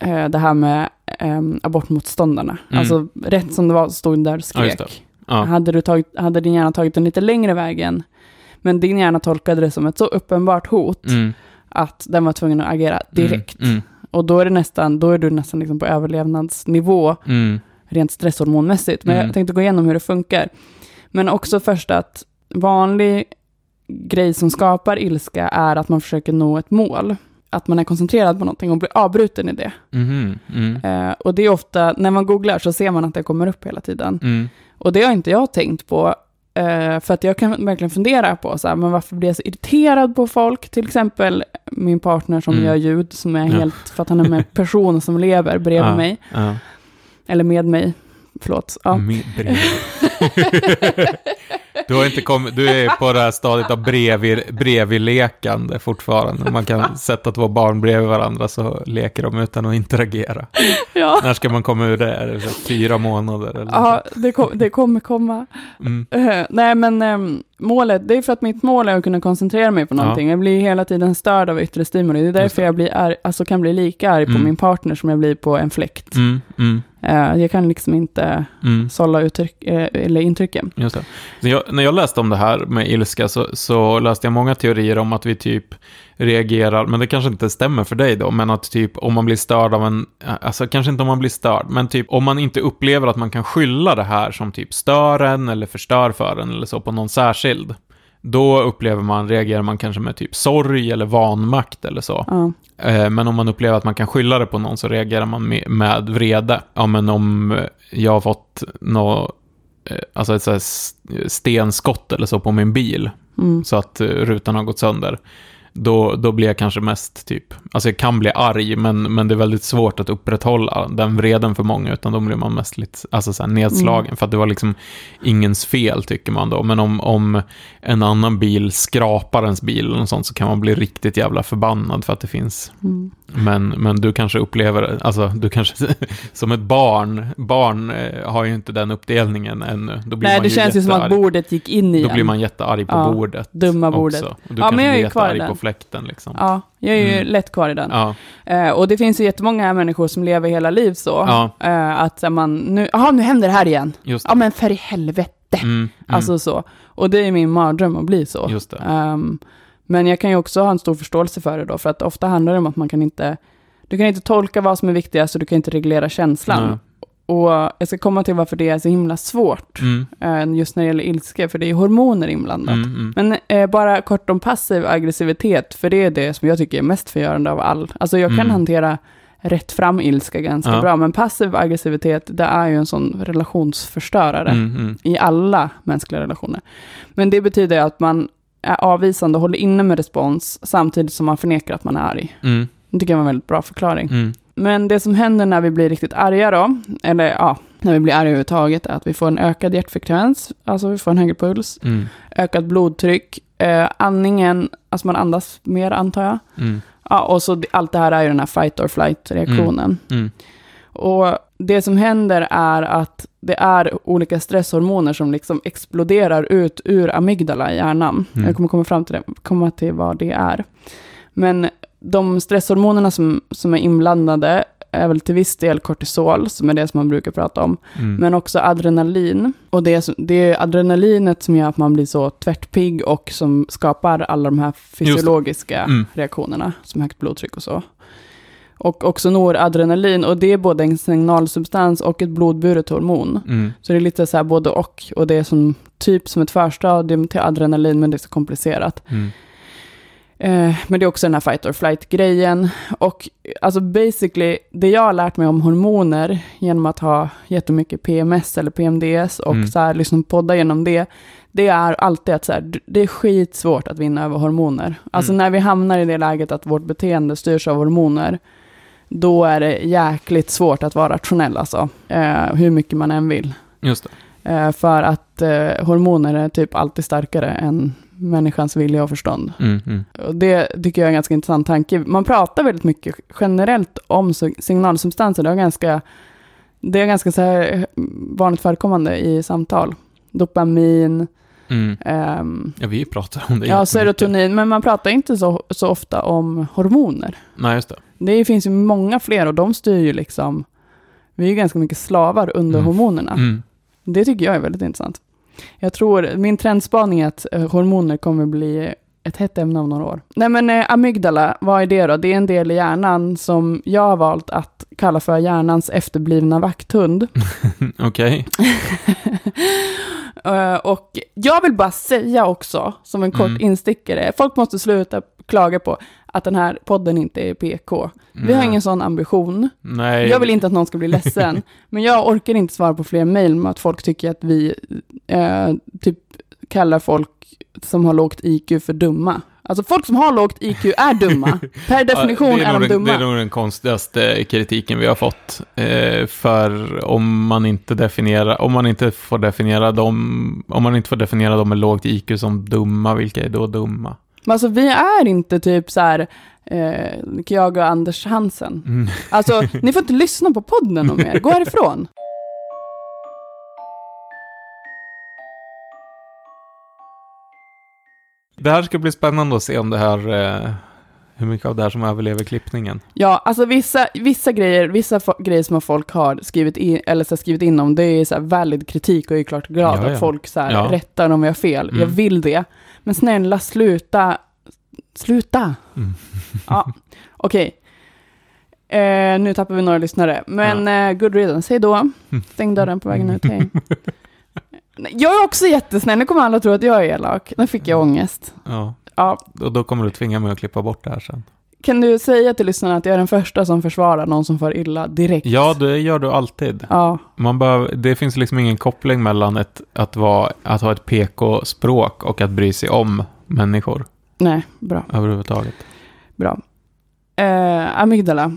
eh, det här med eh, abortmotståndarna, Mm. alltså rätt som det var stod där och Ja, skrek. Ja. Hade, du tagit, hade din hjärna tagit den lite längre vägen, men din hjärna tolkade det som ett så uppenbart hot, Mm. Att den var tvungen att agera direkt. Mm. Och då är, det nästan, då är du nästan liksom på överlevnadsnivå, Mm. rent stresshormonmässigt. Men Mm. jag tänkte gå igenom hur det funkar. Men också först att vanlig grej som skapar ilska är att man försöker nå ett mål. Att man är koncentrerad på någonting och blir avbruten i det. Mm. Mm. Eh, och det är ofta, när man googlar så ser man att det kommer upp hela tiden. Mm. Och det har inte jag tänkt på. Eh, för att jag kan verkligen fundera på, så här, men varför blir jag så irriterad på folk? Till exempel min partner som Mm. gör ljud, som är Ja. helt, för att han är en person som lever bredvid Ja. mig. Ja. Eller med mig, förlåt. Ja. Med brev. Du, har inte kommit, du är på det här stadiet av bredvid, bredvidlekande fortfarande. Man kan sätta två barn bredvid varandra så leker de utan att interagera. Ja, När ska man komma ur det? Är det fyra månader? Eller ja det, kom, det kommer komma. Mm. Eh, nej, men ehm, målet, det är för att mitt mål är att kunna koncentrera mig på Ja. någonting. Jag blir hela tiden störd av yttre stimuli. Det är därför jag blir arg, alltså kan bli lika arg på Mm. min partner som jag blir på en fläkt. Mm, Eh, jag kan liksom inte mm. sålla uttryck, eh, eller intrycken. Just jag, när jag läste om det här med ilska så, så läste jag många teorier om att vi typ reagerar, men det kanske inte stämmer för dig då, men att typ om man blir störd av en, alltså kanske inte om man blir störd, men typ om man inte upplever att man kan skylla det här som typ stör en eller förstör för en eller så på någon särskild, då upplever man, reagerar man kanske med typ sorg eller vanmakt eller så. Eh, Men om man upplever att man kan skylla det på någon så reagerar man med, med vrede. Ja, men om jag har fått nå, eh, alltså ett så stenskott eller så på min bil, Mm. så att eh, rutan har gått sönder. Då, då blir jag kanske mest typ, alltså jag kan bli arg, men, men det är väldigt svårt att upprätthålla den vreden för många, utan då blir man mest lite, alltså så nedslagen, för att det var liksom ingens fel tycker man då. Men om, om en annan bil skrapar ens bil eller något sånt så kan man bli riktigt jävla förbannad för att det finns Mm. Men, men du kanske upplever alltså du kanske, som ett barn, barn eh, har ju inte den uppdelningen ännu. Då blir Nej, man det ju känns ju som att bordet gick in igen. Då blir man jättearg på Ja, bordet. dumma bordet. Också. Du Ja, men jag är ju kvar i den. på fläkten liksom. Ja, jag är ju Mm. lätt kvar i den. Ja, Eh, och det finns ju jättemånga människor som lever hela liv så. Ja. Eh, att så här, man, nu, jaha, nu händer det här igen. just Ja, det. men för i helvete. Mm, mm, Alltså så. Och det är min mardröm att bli så. just det. Ehm, men jag kan ju också ha en stor förståelse för det då, för att ofta handlar det om att man kan inte, du kan inte tolka vad som är viktigast och du kan inte reglera känslan. Nej. Och jag ska komma till varför det är så himla svårt, Mm, eh, just när det gäller ilska, för det är hormoner inblandat. mm, mm. Men eh, bara kort om passiv aggressivitet, för det är det som jag tycker är mest förgörande av all. Alltså jag kan Mm. hantera rätt fram ilska ganska Ja. bra, men passiv aggressivitet, det är ju en sån relationsförstörare Mm, mm. i alla mänskliga relationer. Men det betyder att man är avvisande och håller inne med respons samtidigt som man förnekar att man är arg. Mm, Det tycker jag var en väldigt bra förklaring. mm, Men det som händer när vi blir riktigt arga då, eller ja, när vi blir arga överhuvudtaget, är att vi får en ökad hjärtfrekvens, alltså vi får en högre puls, mm, ökat blodtryck, eh, andningen, alltså man andas mer antar jag. mm, Ja, och så allt det här är ju den här fight or flight-reaktionen. mm. Och det som händer är att det är olika stresshormoner som liksom exploderar ut ur amygdala i hjärnan. Mm. Jag kommer komma fram till det, komma till vad det är. Men de stresshormonerna som, som är inblandade är väl till viss del kortisol, som är det som man brukar prata om, Mm. men också adrenalin. Och det är, det är adrenalinet som gör att man blir så tvärtpigg och som skapar alla de här fysiologiska Mm. reaktionerna, som högt blodtryck och så. Och också noradrenalin, och det är både en signalsubstans och ett blodburet hormon. Mm. Så det är lite så här både och, och det är som typ som ett förstadium till adrenalin, men det är så komplicerat. Mm. Eh, men det är också den här fight or flight-grejen. Och alltså basically, det jag har lärt mig om hormoner genom att ha jättemycket PMS eller PMDS och Mm. så här liksom podda genom det, det är alltid att så här, det är skitsvårt att vinna över hormoner. Alltså Mm. när vi hamnar i det läget att vårt beteende styrs av hormoner, då är det jäkligt svårt att vara rationell alltså. Eh, hur mycket man än vill. Just. Eh, för att eh, hormoner är typ alltid starkare än människans vilja och förstånd. Mm, mm. Och det tycker jag är en ganska intressant tanke. Man pratar väldigt mycket generellt om signalsubstanser. Det är ganska, det är ganska så här eh, vanligt förekommande i samtal. Dopamin, Mm. ehm, Ja, vi pratar om det ja, serotonin, men man pratar inte så, så ofta om hormoner. Nej, just det. Det finns ju många fler och de styr ju liksom, vi är ju ganska mycket slavar under Mm. hormonerna. Mm. Det tycker jag är väldigt intressant. Jag tror, min trendspaning är att eh, hormoner kommer bli ett hett ämne om några år. Nej men eh, amygdala, vad är det då? Det är en del i hjärnan som jag har valt att kalla för hjärnans efterblivna vakthund. Okej. Eh, och jag vill bara säga också, som en kort Mm. instickare, folk måste sluta klaga på att den här podden inte är PK. Vi har ingen sån ambition. Nej. Jag vill inte att någon ska bli ledsen, men jag orkar inte svara på fler mejl med att folk tycker att vi eh, typ kallar folk som har lågt IQ för dumma. Alltså folk som har lågt IQ är dumma. Per definition Ja, är, nog de den, dumma. Det är nog den konstigaste kritiken vi har fått. Eh, för om man inte definierar, om man inte får definiera dem, om man inte får definiera dem med lågt IQ som dumma, vilka är då dumma? Men alltså vi är inte typ så här, eh, jag och Anders Hansen. Mm. Alltså ni får inte lyssna på podden om er, gå härifrån. Det här ska bli spännande att se om det här, eh, hur mycket av det här som överlever klippningen. Ja, alltså vissa, vissa grejer, vissa grejer som folk har skrivit in, eller så skrivit in om, det är så här valid kritik och jag är klart glad Ja, ja. att folk så här Ja. rättar om jag har fel. Jag Mm. vill det. Men snälla, sluta. Sluta. Mm. Ja, okej. Eh, nu tappar vi några lyssnare. Men eh, good riddance, hej då. Stäng dörren på vägen ut, hej. Jag är också jättesnäll, nu kommer alla tro att jag är elak. Nu fick jag ångest. Ja, Ja, och då kommer du tvinga mig att klippa bort det här sen. kan du säga till lyssnarna att jag är den första som försvarar någon som får illa direkt? Ja, det gör du alltid. Ja, Man behöver, det finns liksom ingen koppling mellan ett, att, vara, att ha ett PK-språk och att bry sig om människor nej, bra. överhuvudtaget. bra. Eh, amygdala,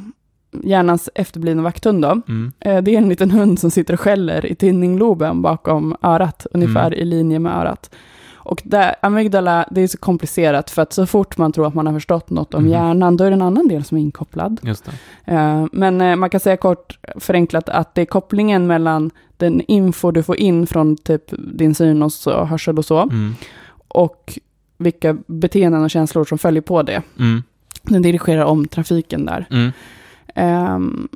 hjärnans efterblivna vakthund då. Mm. Eh, det är en liten hund som sitter och skäller i tinningloben bakom örat, ungefär Mm. i linje med örat. Och där, amygdala, det är så komplicerat för att så fort man tror att man har förstått något om Mhm. hjärnan, då är det en annan del som är inkopplad. Eh, men eh, man kan säga kort förenklat att det är kopplingen mellan den info du får in från typ din syn och så, hörsel och så, Mm. och vilka beteenden och känslor som följer på det. Mm. Den dirigerar om trafiken där. Ehm,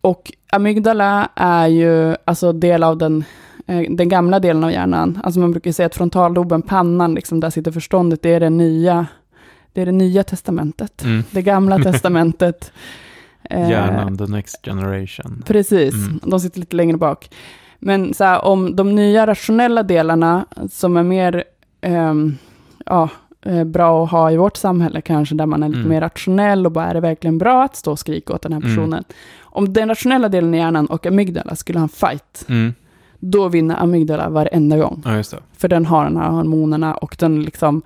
och amygdala är ju alltså del av den, eh, den gamla delen av hjärnan. Alltså man brukar säga att frontalloben, pannan, liksom, där sitter förståndet, det är det nya, det är det nya testamentet. Mm. Det gamla testamentet. Eh, Hjärnan, the next generation. Precis, Mm. de sitter lite längre bak. Men så här, om de nya rationella delarna som är mer ehm, ja, bra att ha i vårt samhälle kanske, där man är lite Mm. mer rationell och bara är det verkligen bra att stå och skrika åt den här Mm. personen. Om den rationella delen i hjärnan och amygdala skulle ha en fight, Mm. då vinner amygdala varenda gång. Ja, det. För den har de här hormonerna och den liksom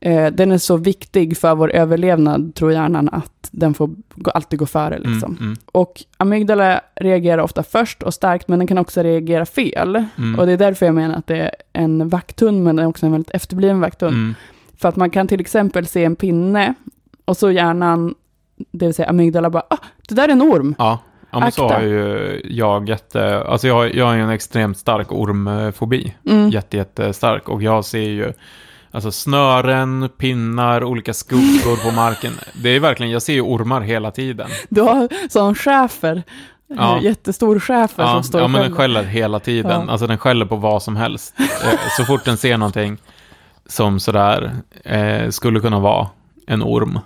eh, den är så viktig för vår överlevnad, tror hjärnan, att den får alltid gå före. Liksom. Mm. Mm. Och amygdala reagerar ofta först och starkt, men den kan också reagera fel. Mm. Och det är därför jag menar att det är en vakthund, men den är också en väldigt efterbliven vakthund. För att man kan till exempel se en pinne, och så hjärnan, det vill säga amygdala, bara ah, det där är en orm. Ja. Ja, men så har ju jag jätte... Alltså jag, jag har ju en extremt stark ormfobi. Mm. Jätte, jättestark. Och jag ser ju alltså snören, pinnar, olika skuggor på marken. Det är verkligen, jag ser ju ormar hela tiden. Du har sån schäfer, Ja. jättestor schäfer Ja, som står ja men den skäller. skäller hela tiden. Ja. Alltså den skäller på vad som helst. Eh, Så fort den ser någonting som sådär eh, skulle kunna vara en orm,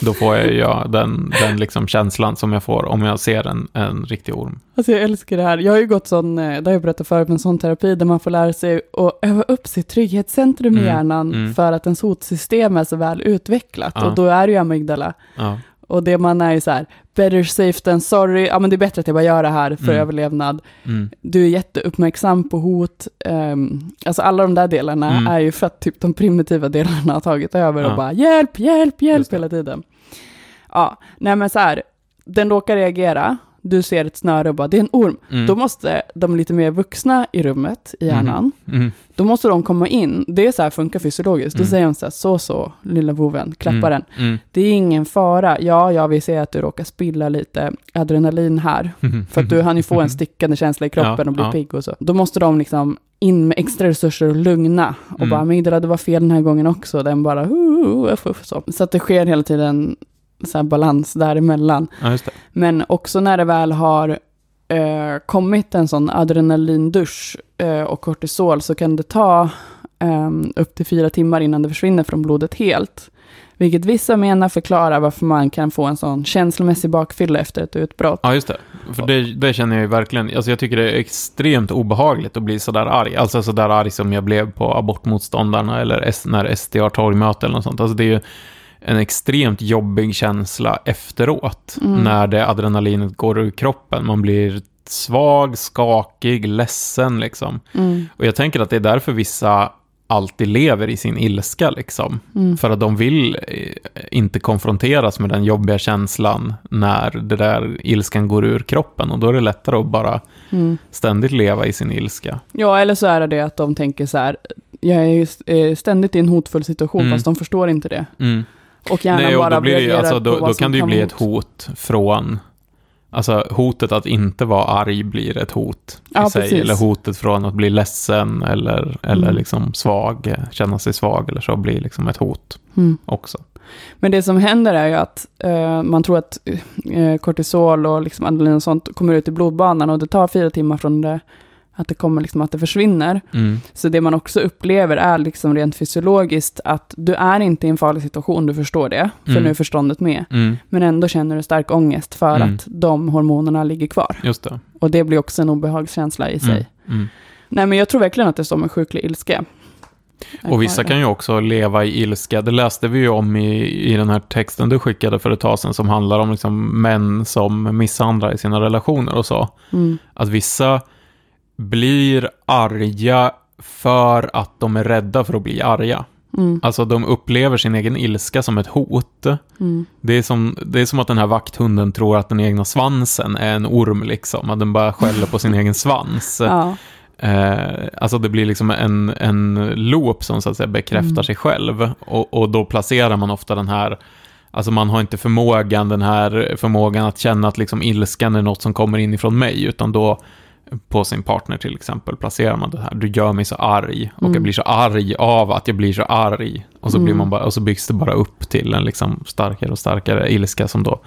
då får jag ju den, den liksom känslan som jag får om jag ser en, en riktig orm. Alltså jag älskar det här. Jag har ju gått sån, eh, det har jag berättat förut, en sån terapi där man får lära sig att öva upp sitt trygghetscentrum i Mm, hjärnan mm. för att ens hotsystem är så väl utvecklat. Ja. Och då är det ju amygdala. Ja. Och det man är ju så här, better safe than sorry, ja men det är bättre att jag bara gör det här för Mm. överlevnad. Mm. Du är jätteuppmärksam på hot. Um, alltså alla de där delarna Mm. är ju för att typ de primitiva delarna har tagit över Ja. och bara hjälp, hjälp, hjälp hela tiden. Ja, nej men så här, den råkar reagera, du ser ett snöre och bara det är en orm. Mm. Då måste de lite mer vuxna i rummet, i hjärnan, Mm. då måste de komma in. Det är så här funkar fysiologiskt. Då Mm. säger de så här, så så, lilla voven, klappa den. Mm. Det är ingen fara. Ja, ja, vi ser att du råkar spilla lite adrenalin här. Mm. För att du hann ju få en stickande känsla i kroppen Ja, och bli ja. pigg och så. Då måste de liksom in med extra resurser och lugna. Och Mm. bara, amygdala, det var fel den här gången också. Den bara, uh, uh, uh, så. så att det sker hela tiden så här balans däremellan. Ja, just det. Men också när det väl har eh, kommit en sån adrenalindusch eh, och kortisol så kan det ta ehm, upp till fyra timmar innan det försvinner från blodet helt. Vilket vissa menar förklarar varför man kan få en sån känslomässig bakfylla efter ett utbrott. Ja, just det. För det, det känner jag ju verkligen. Alltså jag tycker det är extremt obehagligt att bli sådär arg. Alltså sådär arg som jag blev på abortmotståndarna eller S- när SD har torgmöte eller något sånt. Alltså det är ju en extremt jobbig känsla efteråt. Mm. När det adrenalinet går ur kroppen. Man blir svag, skakig, ledsen liksom. Mm. Och jag tänker att det är därför vissa alltid lever i sin ilska liksom. Mm. För att de vill eh, inte konfronteras med den jobbiga känslan när det där ilskan går ur kroppen. Och då är det lättare att bara Mm. ständigt leva i sin ilska. Ja, eller så är det att de tänker så här, jag är eh, ständigt i en hotfull situation, Mm. fast de förstår inte det. Mm. Och gärna Nej, och bara då, blir det, alltså, på då, vad då som kan det ju bli ett hot från... Alltså hotet att inte vara arg blir ett hot i Ja, sig. precis. Eller hotet från att bli ledsen eller, eller Mm. liksom svag, känna sig svag eller så blir liksom ett hot Mm. också. Men det som händer är ju att eh, man tror att eh, kortisol och liksom adrenalin och sånt kommer ut i blodbanan och det tar fyra timmar från det att det kommer liksom att det försvinner. Mm. Så det man också upplever är liksom rent fysiologiskt att du är inte i en farlig situation, du förstår det, för Mm. nu är förståndet med. Mm. Men ändå känner du stark ångest för Mm. att de hormonerna ligger kvar. Just det. Och det blir också en obehagskänsla i sig. Mm. Mm. Nej, men jag tror verkligen att det är som en sjuklig ilska. Och vissa kan ju också leva i ilska. Det läste vi ju om i, i den här texten du skickade för ett tag sedan som handlar om liksom män som misshandlar i sina relationer och så. Mm. Att vissa blir arga för att de är rädda för att bli arga. Mm. Alltså de upplever sin egen ilska som ett hot. Mm. Det är, som, det är som att den här vakthunden tror att den egna svansen är en orm liksom. Att den bara skäller på sin egen svans. Ja. Eh, alltså det blir liksom en, en loop som så att säga bekräftar Mm. sig själv. Och, och då placerar man ofta den här, alltså man har inte förmågan, den här förmågan att känna att liksom ilskan är något som kommer inifrån mig, utan då på sin partner till exempel placerar man det här, du gör mig så arg och Mm. jag blir så arg av att jag blir så arg. Och så, blir Mm. man bara, och så byggs det bara upp till en liksom starkare och starkare ilska som då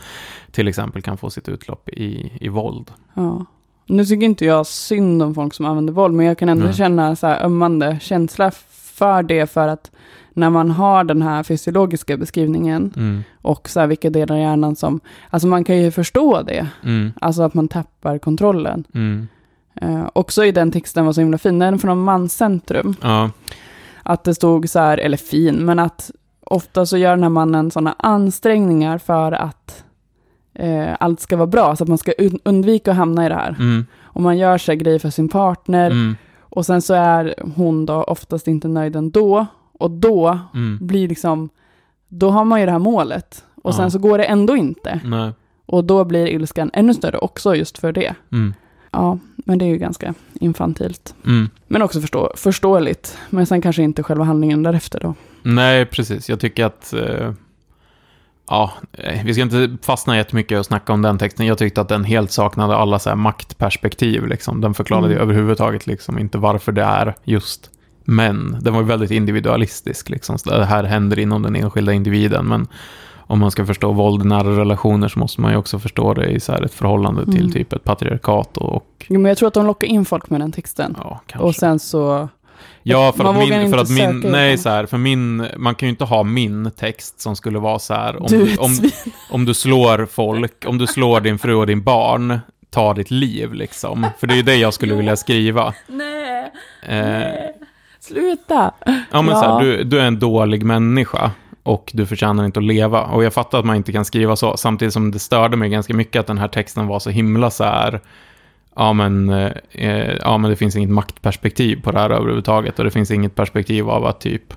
till exempel kan få sitt utlopp i, i våld. Ja. Nu tycker inte jag synd om folk som använder våld, men jag kan ändå Nej. känna så här ömmande känsla för det, för att när man har den här fysiologiska beskrivningen Mm. och så här vilka delar i hjärnan som, alltså man kan ju förstå det, Mm. alltså att man tappar kontrollen. Mm. Eh, också i den texten var så himla fin, den är från Manscentrum, Ja. att det stod så här, eller fin, men att ofta så gör den här mannen sådana ansträngningar för att eh, allt ska vara bra, så att man ska un- undvika att hamna i det här. Mm. Och man gör sig grejer för sin partner, Mm. och sen så är hon då oftast inte nöjd ändå, och då Mm. blir liksom, då har man ju det här målet, och Ja. sen så går det ändå inte. Nej. Och då blir ilskan ännu större också just för det. Mm. Ja, men det är ju ganska infantilt. Mm. Men också förstå, förståeligt. Men sen kanske inte själva handlingen därefter då. Nej, precis. Jag tycker att... Eh, ja, eh, vi ska inte fastna jättemycket och snacka om den texten. Jag tyckte att den helt saknade alla så maktperspektiv. Liksom. Den förklarade Mm. ju överhuvudtaget liksom inte varför det är just män. Den var ju väldigt individualistisk. Liksom. Så det här händer inom den enskilda individen. Men om man ska förstå våld i nära relationer så måste man ju också förstå det i så ett förhållande till Mm. typ ett patriarkat och, och Jo, men jag tror att de lockar in folk med den texten. ja, kanske. Och sen så... Ja, för Man att min, för att min, nej så här, för min, man kan ju inte ha min text som skulle vara så här, om du om, om du slår folk, om du slår din fru och din barn, ta ditt liv liksom. För det är ju det jag skulle vilja skriva. Nej, Eh, sluta. ja men Ja. så här, du, du är en dålig människa och du förtjänar inte att leva. Och jag fattar att man inte kan skriva så, samtidigt som det störde mig ganska mycket att den här texten var så himla så här, ja men, eh, ja men det finns inget maktperspektiv på det här överhuvudtaget och det finns inget perspektiv av att typ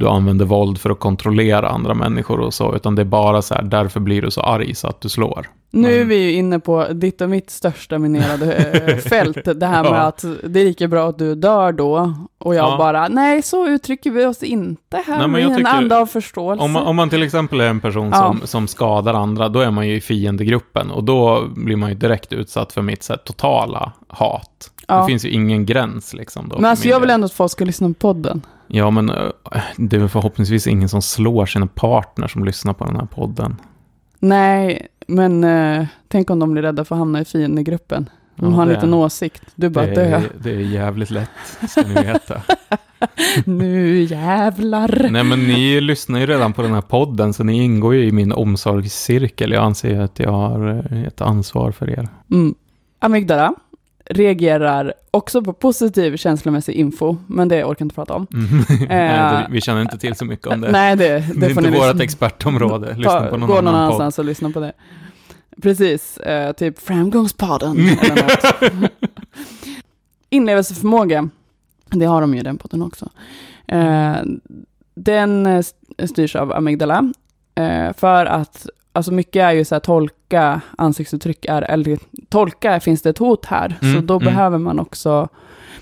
du använder våld för att kontrollera andra människor och så, utan det är bara så här, därför blir du så arg så att du slår. Nu är Men- vi ju inne på ditt och mitt största minerade eh, fält. Det här med Ja. att det är lika bra att du dör då. Och jag Ja. bara, nej så uttrycker vi oss inte här Nej, men jag en tycker- anda av förståelse. Om man, om man till exempel är en person Ja. som, som skadar andra, då är man ju i fiendegruppen och då blir man ju direkt utsatt för mitt så här, totala hat. Det finns ju ingen gräns liksom. Då, Men alltså jag vill ändå att folk ska lyssna på podden. Ja, men eh, det är förhoppningsvis ingen som slår sina partner som lyssnar på den här podden. Nej, men eh, tänk om de blir rädda för att hamna i fiendegruppen. De Ja, har en liten åsikt. Du bara det, dö. det är jävligt lätt, ska ni veta. nu jävlar. Nej, men ni lyssnar ju redan på den här podden, så ni ingår ju i min omsorgscirkel. Jag anser ju att jag har eh, ett ansvar för er. Mm. Amygdala reagerar också på positiv känslomässig info, men det orkar jag inte prata om. Mm. Nej, det, vi känner inte till så mycket om det. Nej, det, det, det är inte vårt expertområde. Lyssna Ta, på någon gå någon annan podd. annanstans och lyssna på det. Precis, eh, typ Framgångspodden Mm. eller något. Inlevelseförmåga, det har de ju i den podden också. Eh, den eh, styrs av amygdala. Eh, för att, alltså mycket är ju så här tolka ansiktsuttryck, är, eller tolka, finns det ett hot här? Mm, så då mm. behöver man också,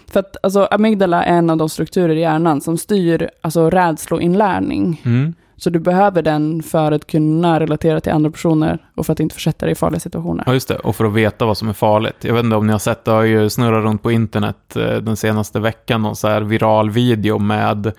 för att alltså amygdala är en av de strukturer i hjärnan som styr alltså rädsloinlärning. Mm. Så du behöver den för att kunna relatera till andra personer och för att inte försätta dig i farliga situationer. Ja, just det. Och för att veta vad som är farligt. Jag vet inte om ni har sett, det har ju snurrat runt på internet eh, den senaste veckan, någon så här viral video med,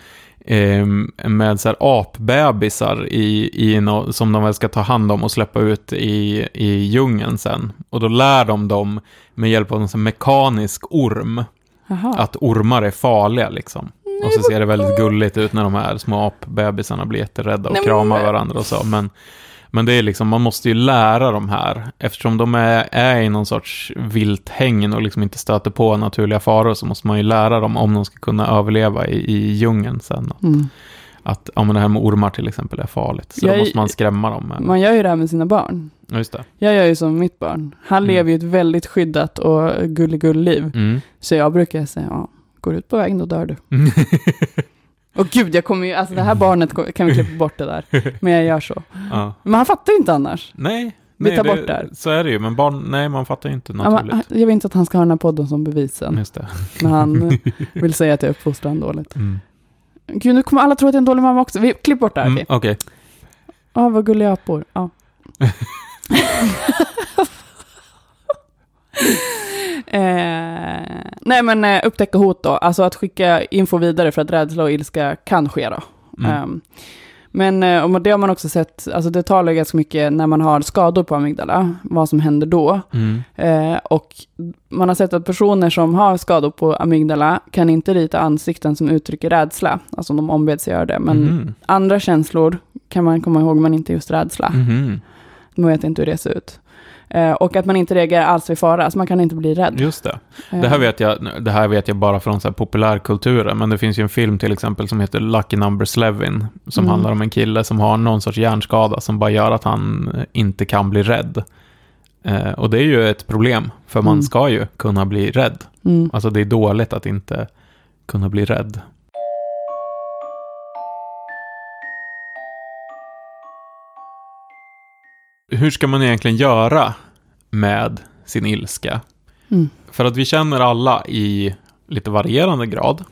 eh, med så här apbebisar i, i no, som de väl ska ta hand om och släppa ut i, i djungeln sen. Och då lär de dem med hjälp av en mekanisk orm Jaha. att ormar är farliga liksom. Och så ser det väldigt gulligt ut när de här små apbebisarna blir jätterädda och Nej, kramar varandra och så. Men, men det är liksom, man måste ju lära de här, eftersom de är, är i någon sorts vilthägn och liksom inte stöter på naturliga faror, så måste man ju lära dem om de ska kunna överleva i, i djungeln sen. Mm. Att, ja men det här med ormar till exempel är farligt, så Jag- då måste man skrämma dem. Med. Man gör ju det här med sina barn. Ja, just det. Jag gör ju som mitt barn. Han Mm. lever ju ett väldigt skyddat och gulligull-liv. Mm. Så jag brukar säga, ja, går ut på vägen då dör du. Och gud, jag kommer ju, alltså det här barnet kan vi klippa bort det där. Men jag gör så. ja. Men han fattar ju inte annars. Nej, Vi nej, tar bort det här. Så är det ju, men barn, nej man fattar ju inte Ja, naturligt. men, jag vill inte att han ska ha den här podden som bevis sen. Just det. När han vill säga att jag uppfostrar honom dåligt. Mm. Gud, nu kommer alla tro att jag är en dålig mamma också. Vi, klipp bort det här, Mm, okej. Okej. Ja, vad gulliga apor. Ja. Eh, nej, men eh, upptäcka hot då. Alltså att skicka info vidare för att rädsla och ilska kan ske då. Mm. Ehm, men eh, och det har man också sett, alltså det talar ganska mycket när man har skador på amygdala, vad som händer då. Mm. Eh, och man har sett att personer som har skador på amygdala kan inte rita ansikten som uttrycker rädsla, alltså om de ombeds göra det. Men Mhm. andra känslor kan man komma ihåg, men inte just rädsla. Mhm. Man vet inte hur det ser ut. Eh, och att man inte reagerar alls vid fara, så man kan inte bli rädd. Just det. Eh, Det här, vet jag, det här vet jag bara från så populärkulturen, men det finns ju en film till exempel som heter Lucky Number Slevin, som Mm. handlar om en kille som har någon sorts hjärnskada som bara gör att han eh, inte kan bli rädd. Eh, och det är ju ett problem, för man Mm. ska ju kunna bli rädd. Mm. Alltså det är dåligt att inte kunna bli rädd. Hur ska man egentligen göra med sin ilska? Mm. För att vi känner alla i lite varierande grad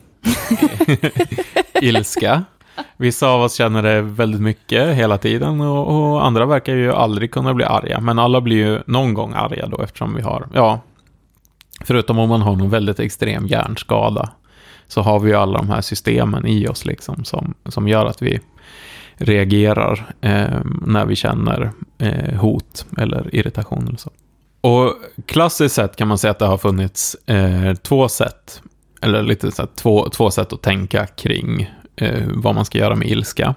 ilska. Vissa av oss känner det väldigt mycket hela tiden och, och andra verkar ju aldrig kunna bli arga. Men alla blir ju någon gång arga då eftersom vi har, ja, förutom om man har någon väldigt extrem hjärnskada så har vi ju alla de här systemen i oss liksom som, som gör att vi reagerar eh, när vi känner eh, hot eller irritation eller så. Och klassiskt sett kan man säga att det har funnits eh, två sätt, eller lite så här, två, två sätt att tänka kring eh, vad man ska göra med ilska.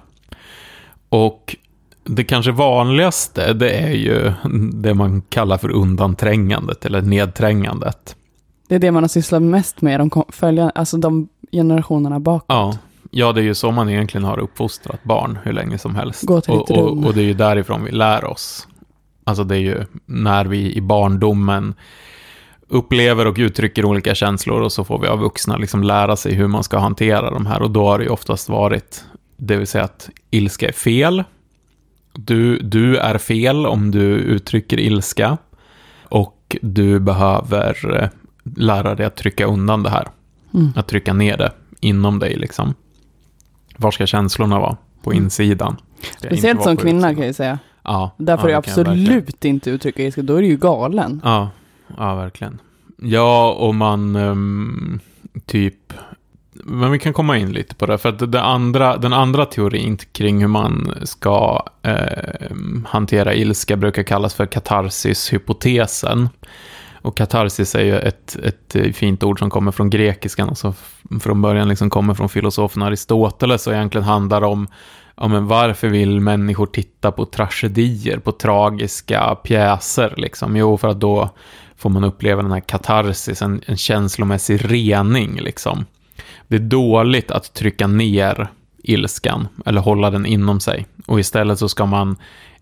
Och det kanske vanligaste, det är ju det man kallar för undanträngandet eller nedträngandet. Det är det man har sysslat mest med de följande, alltså de generationerna bakåt. Ja, ja, det är ju så man egentligen har uppfostrat barn hur länge som helst. Gå till och, ditt och, rum. och det är ju därifrån vi lär oss. Alltså det är ju när vi i barndomen upplever och uttrycker olika känslor och så får vi av vuxna liksom lära sig hur man ska hantera de här och då har det ju oftast varit, det vill säga att ilska är fel. Du, du är fel om du uttrycker ilska och du behöver eh, lära dig att trycka undan det här. Mm. Att trycka ner det inom dig liksom. Var ska känslorna vara? På Mm. insidan. Speciellt som kvinna utsidan. kan jag säga. Ja, Där får ja, du absolut inte uttrycka ilska, då är du ju galen. Ja, ja verkligen. Ja, och man ehm, typ... Men vi kan komma in lite på det, för att det andra, den andra teorin kring hur man ska ehm, hantera ilska brukar kallas för katarsis-hypotesen. Och katarsis är ju ett, ett fint ord som kommer från grekiskan, och som från början liksom kommer från filosofen Aristoteles och egentligen handlar om ja, men varför vill människor titta på tragedier, på tragiska pjäser? Liksom? Jo, för att då får man uppleva den här katarsis, en, en känslomässig rening. Liksom. Det är dåligt att trycka ner ilskan eller hålla den inom sig. Och istället så ska man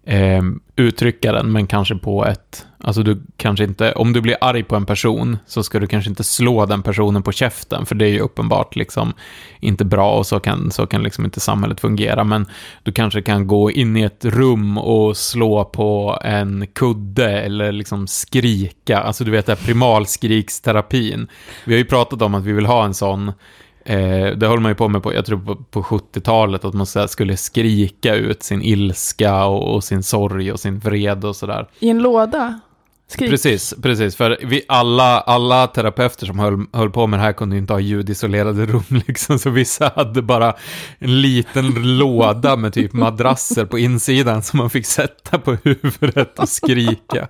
eh, uttrycka den, men kanske på ett... Alltså du kanske inte... Om du blir arg på en person så ska du kanske inte slå den personen på käften, för det är ju uppenbart liksom inte bra och så kan, så kan liksom inte samhället fungera. Men du kanske kan gå in i ett rum och slå på en kudde eller liksom skrika. Alltså du vet, det här primalskriksterapin. Vi har ju pratat om att vi vill ha en sån Eh, det höll man ju på med på, jag tror på, på 70-talet, att man så skulle skrika ut sin ilska och, och sin sorg och sin vrede och sådär. I en låda? Skrik. Precis, precis. För vi alla, alla terapeuter som höll, höll på med det här kunde ju inte ha ljudisolerade rum liksom, så vissa hade bara en liten låda med typ madrasser på insidan som man fick sätta på huvudet och skrika.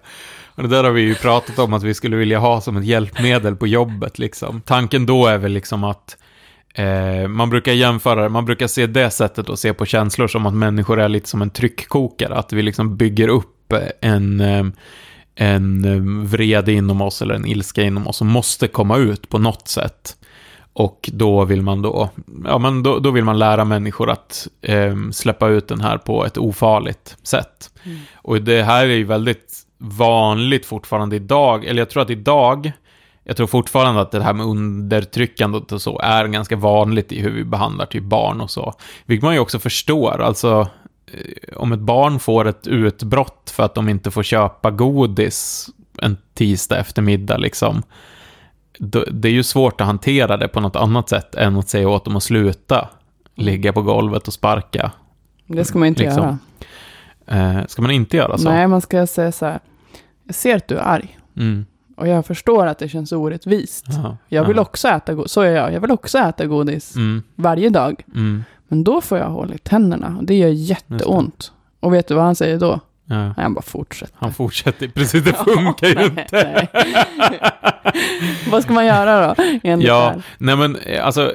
Och det där har vi ju pratat om att vi skulle vilja ha som ett hjälpmedel på jobbet liksom. Tanken då är väl liksom att Eh, man brukar jämföra, man brukar se det sättet att se på känslor som att människor är lite som en tryckkokare, att vi liksom bygger upp en, eh, en eh, vrede inom oss eller en ilska inom oss som måste komma ut på något sätt. Och då vill man då, ja men då, då vill man lära människor att eh, släppa ut den här på ett ofarligt sätt. Mm. Och det här är ju väldigt vanligt fortfarande idag, eller jag tror att idag jag tror fortfarande att det här med undertryckandet och så är ganska vanligt i hur vi behandlar typ barn och så. Vilket man ju också förstår, alltså om ett barn får ett utbrott för att de inte får köpa godis en tisdag eftermiddag liksom. Det är ju svårt att hantera det på något annat sätt än att säga åt dem att sluta ligga på golvet och sparka. Det ska man inte liksom. göra. Eh, ska man inte göra så? Nej, man ska säga så här. Jag ser att du är arg. Mm. Och jag förstår att det känns orättvist. Aha, jag vill aha. också äta godis, så är jag. Jag vill också äta godis mm. varje dag. Mm. Men då får jag hålla i tänderna och det gör jätteont. Och vet du vad han säger då? Ja. Nej, han bara fortsätter. Han fortsätter, precis det funkar ju inte. Vad ska man göra då? Ja, nej men alltså,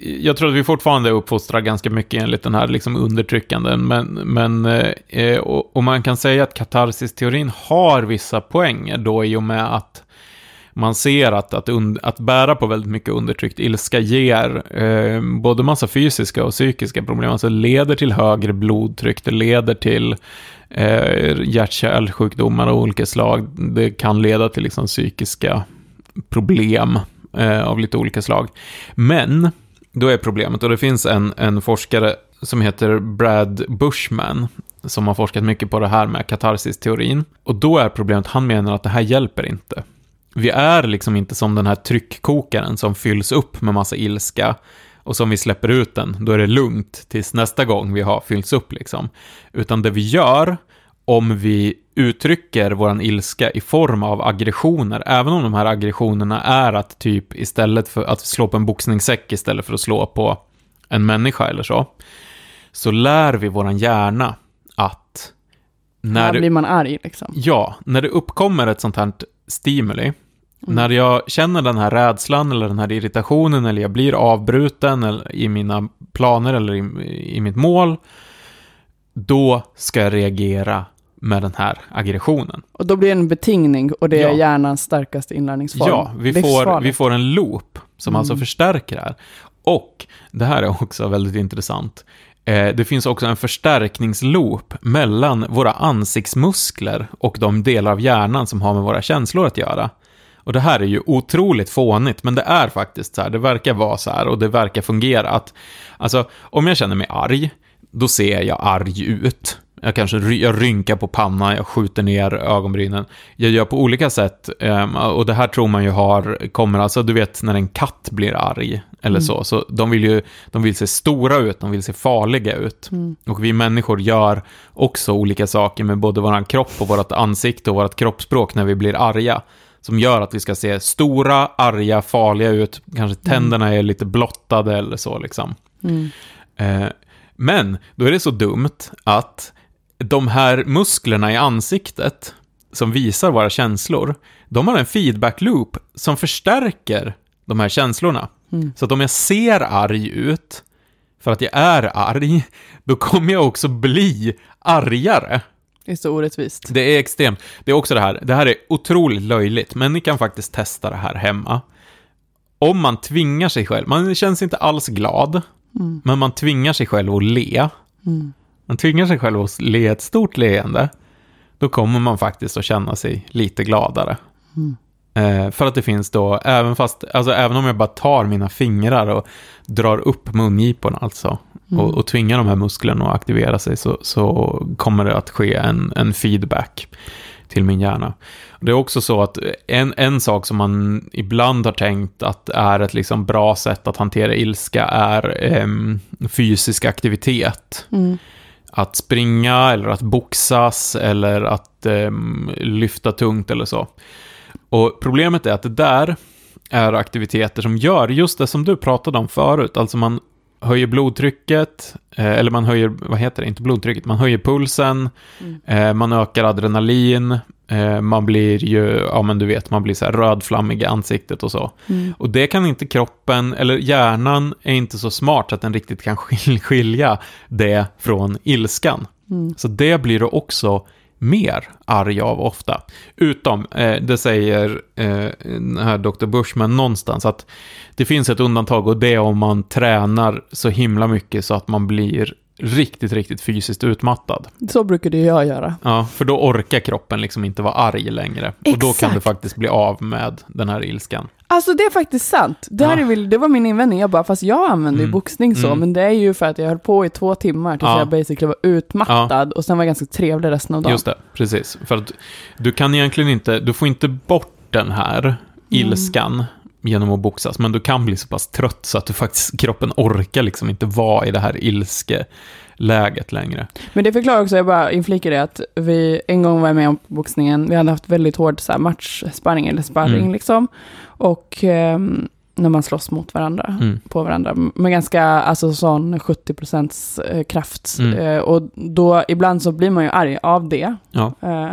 jag tror att vi fortfarande uppfostrar ganska mycket enligt den här liksom undertryckanden, men, men eh, och, och, man kan säga att katarsis-teorin har vissa poänger då i och med att man ser att, att, und, att bära på väldigt mycket undertryckt ilska ger eh, både massa fysiska och psykiska problem, alltså leder till högre blodtryck, det leder till eh, hjärt-kärlsjukdomar av olika slag. Det kan leda till liksom psykiska problem eh, av lite olika slag. Men, då är problemet, och det finns en, en forskare som heter Brad Bushman, som har forskat mycket på det här med katarsis-teorin. Och då är problemet, han menar att det här hjälper inte. Vi är liksom inte som den här tryckkokaren som fylls upp med massa ilska och som vi släpper ut den, då är det lugnt tills nästa gång vi har fyllts upp liksom. Utan det vi gör, om vi uttrycker våran ilska i form av aggressioner, även om de här aggressionerna är att typ istället för att slå på en boxningssäck istället för att slå på en människa eller så, så lär vi våran hjärna att när här blir man arg liksom. Ja, när det uppkommer ett sånt här stimuli, Mm. När jag känner den här rädslan eller den här irritationen eller jag blir avbruten eller i mina planer eller i, i mitt mål, då ska jag reagera med den här aggressionen. Och då blir det en betingning och det ja. är hjärnans starkaste inlärningsform. Ja, vi får, vi får en loop som alltså mm. alltså förstärker det här. Och, det här är också väldigt intressant, eh, det finns också en förstärkningsloop mellan våra ansiktsmuskler och de delar av hjärnan som har med våra känslor att göra. Och det här är ju otroligt fånigt, men det är faktiskt så här, det verkar vara så här och det verkar fungera att, alltså, om jag känner mig arg, då ser jag arg ut. Jag kanske jag rynkar på pannan, jag skjuter ner ögonbrynen. Jag gör på olika sätt, ehm, och det här tror man ju har, kommer alltså, du vet när en katt blir arg, eller mm. så, så de vill ju, de vill se stora ut, de vill se farliga ut. Mm. Och vi människor gör också olika saker med både vår kropp och vårt ansikte och vårt kroppsspråk när vi blir arga som gör att vi ska se stora, arga, farliga ut. Kanske mm. tänderna är lite blottade eller så liksom. Mm. Eh, men då är det så dumt att de här musklerna i ansiktet som visar våra känslor, de har en feedback loop som förstärker de här känslorna. Mm. Så att om jag ser arg ut, för att jag är arg, då kommer jag också bli argare. Det är så orättvist. Det är extremt. Det är också det här, det här är otroligt löjligt, men ni kan faktiskt testa det här hemma. Om man tvingar sig själv, man känns inte alls glad, mm. men man tvingar sig själv att le. Mm. Man tvingar sig själv att le ett stort leende. då kommer man faktiskt att känna sig lite gladare. Eh, för att det finns då, även, fast, alltså, även om jag bara tar mina fingrar och drar upp mungiporna alltså, och, och tvingar de här musklerna att aktivera sig, så, så kommer det att ske en, en feedback till min hjärna. Det är också så att en, en sak som man ibland har tänkt att är ett liksom bra sätt att hantera ilska är em, fysisk aktivitet. Mm. Att springa eller att boxas eller att em, lyfta tungt eller så. Och problemet är att det där är aktiviteter som gör just det som du pratade om förut. Alltså man höjer blodtrycket, eh, eller man höjer, vad heter det, inte blodtrycket, man höjer pulsen, eh, man ökar adrenalin, eh, man blir ju, ja men du vet, man blir så här rödflammig i ansiktet och så. Mm. Och det kan inte kroppen, eller hjärnan är inte så smart att den riktigt kan skil- skilja det från ilskan. Mm. Så det blir du också mer arg av ofta. Utom, eh, det säger eh, den här Dr. Bushman någonstans, att det finns ett undantag och det är om man tränar så himla mycket så att man blir riktigt, riktigt fysiskt utmattad. Så brukade jag göra. Ja, för då orkar kroppen liksom inte vara arg längre. Och då kan Exakt. du faktiskt bli av med den här ilskan. Alltså det är faktiskt sant. Det, här Ja. väl, det var min invändning. Jag bara, fast jag använder ju Mm. boxning så, Mm. men det är ju för att jag höll på i två timmar tills Ja. jag basically var utmattad och sen var jag ganska trevlig resten av dagen. Just det, precis. För att du kan egentligen inte, du får inte bort den här ilskan genom att boxas, men du kan bli så pass trött så att du faktiskt, kroppen orkar liksom inte vara i det här ilskeläget längre. Men det förklarar också, jag bara inflikar det, att vi en gång var med om boxningen, vi hade haft väldigt hård så här, matchsparring eller sparring Mm. liksom. Och ehm, när man slåss mot varandra, Mm. på varandra, med ganska, alltså sån 70% eh, kraft. Mm. Eh, och då, ibland så blir man ju arg av det. Ja. Eh,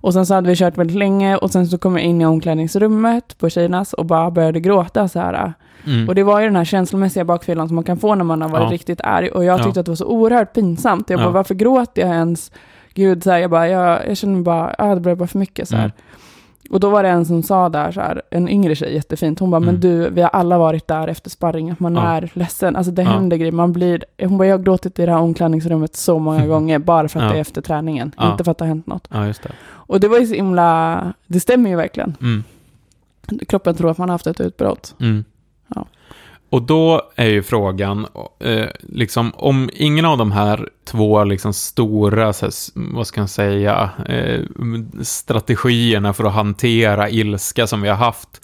och sen så hade vi kört väldigt länge och sen så kom jag in i omklädningsrummet på tjejernas och bara började gråta så här. Mm. Och det var ju den här känslomässiga bakfyllan som man kan få när man har varit Ja. riktigt arg. Och jag tyckte Ja. att det var så oerhört pinsamt. Jag bara, Ja. varför gråter jag ens? Gud, så här, jag bara, jag, jag känner bara, ah, det blev bara för mycket så här. Mm. Och då var det en som sa där, så här, en yngre tjej, jättefint, hon bara, Mm. men du, vi har alla varit där efter sparring, att man Ja. är ledsen, alltså det Ja. händer grejer, man blir, hon bara, jag har gråtit i det här omklädningsrummet så många gånger, bara för att Ja. det är efter träningen, inte för att det har hänt något. det. Och det var ju så himla, det stämmer ju verkligen. Mm. Kroppen tror att man har haft ett utbrott. Mm. Och då är ju frågan, eh, liksom, om ingen av de här två liksom, stora, så här, vad ska jag säga, eh, strategierna för att hantera ilska som vi har haft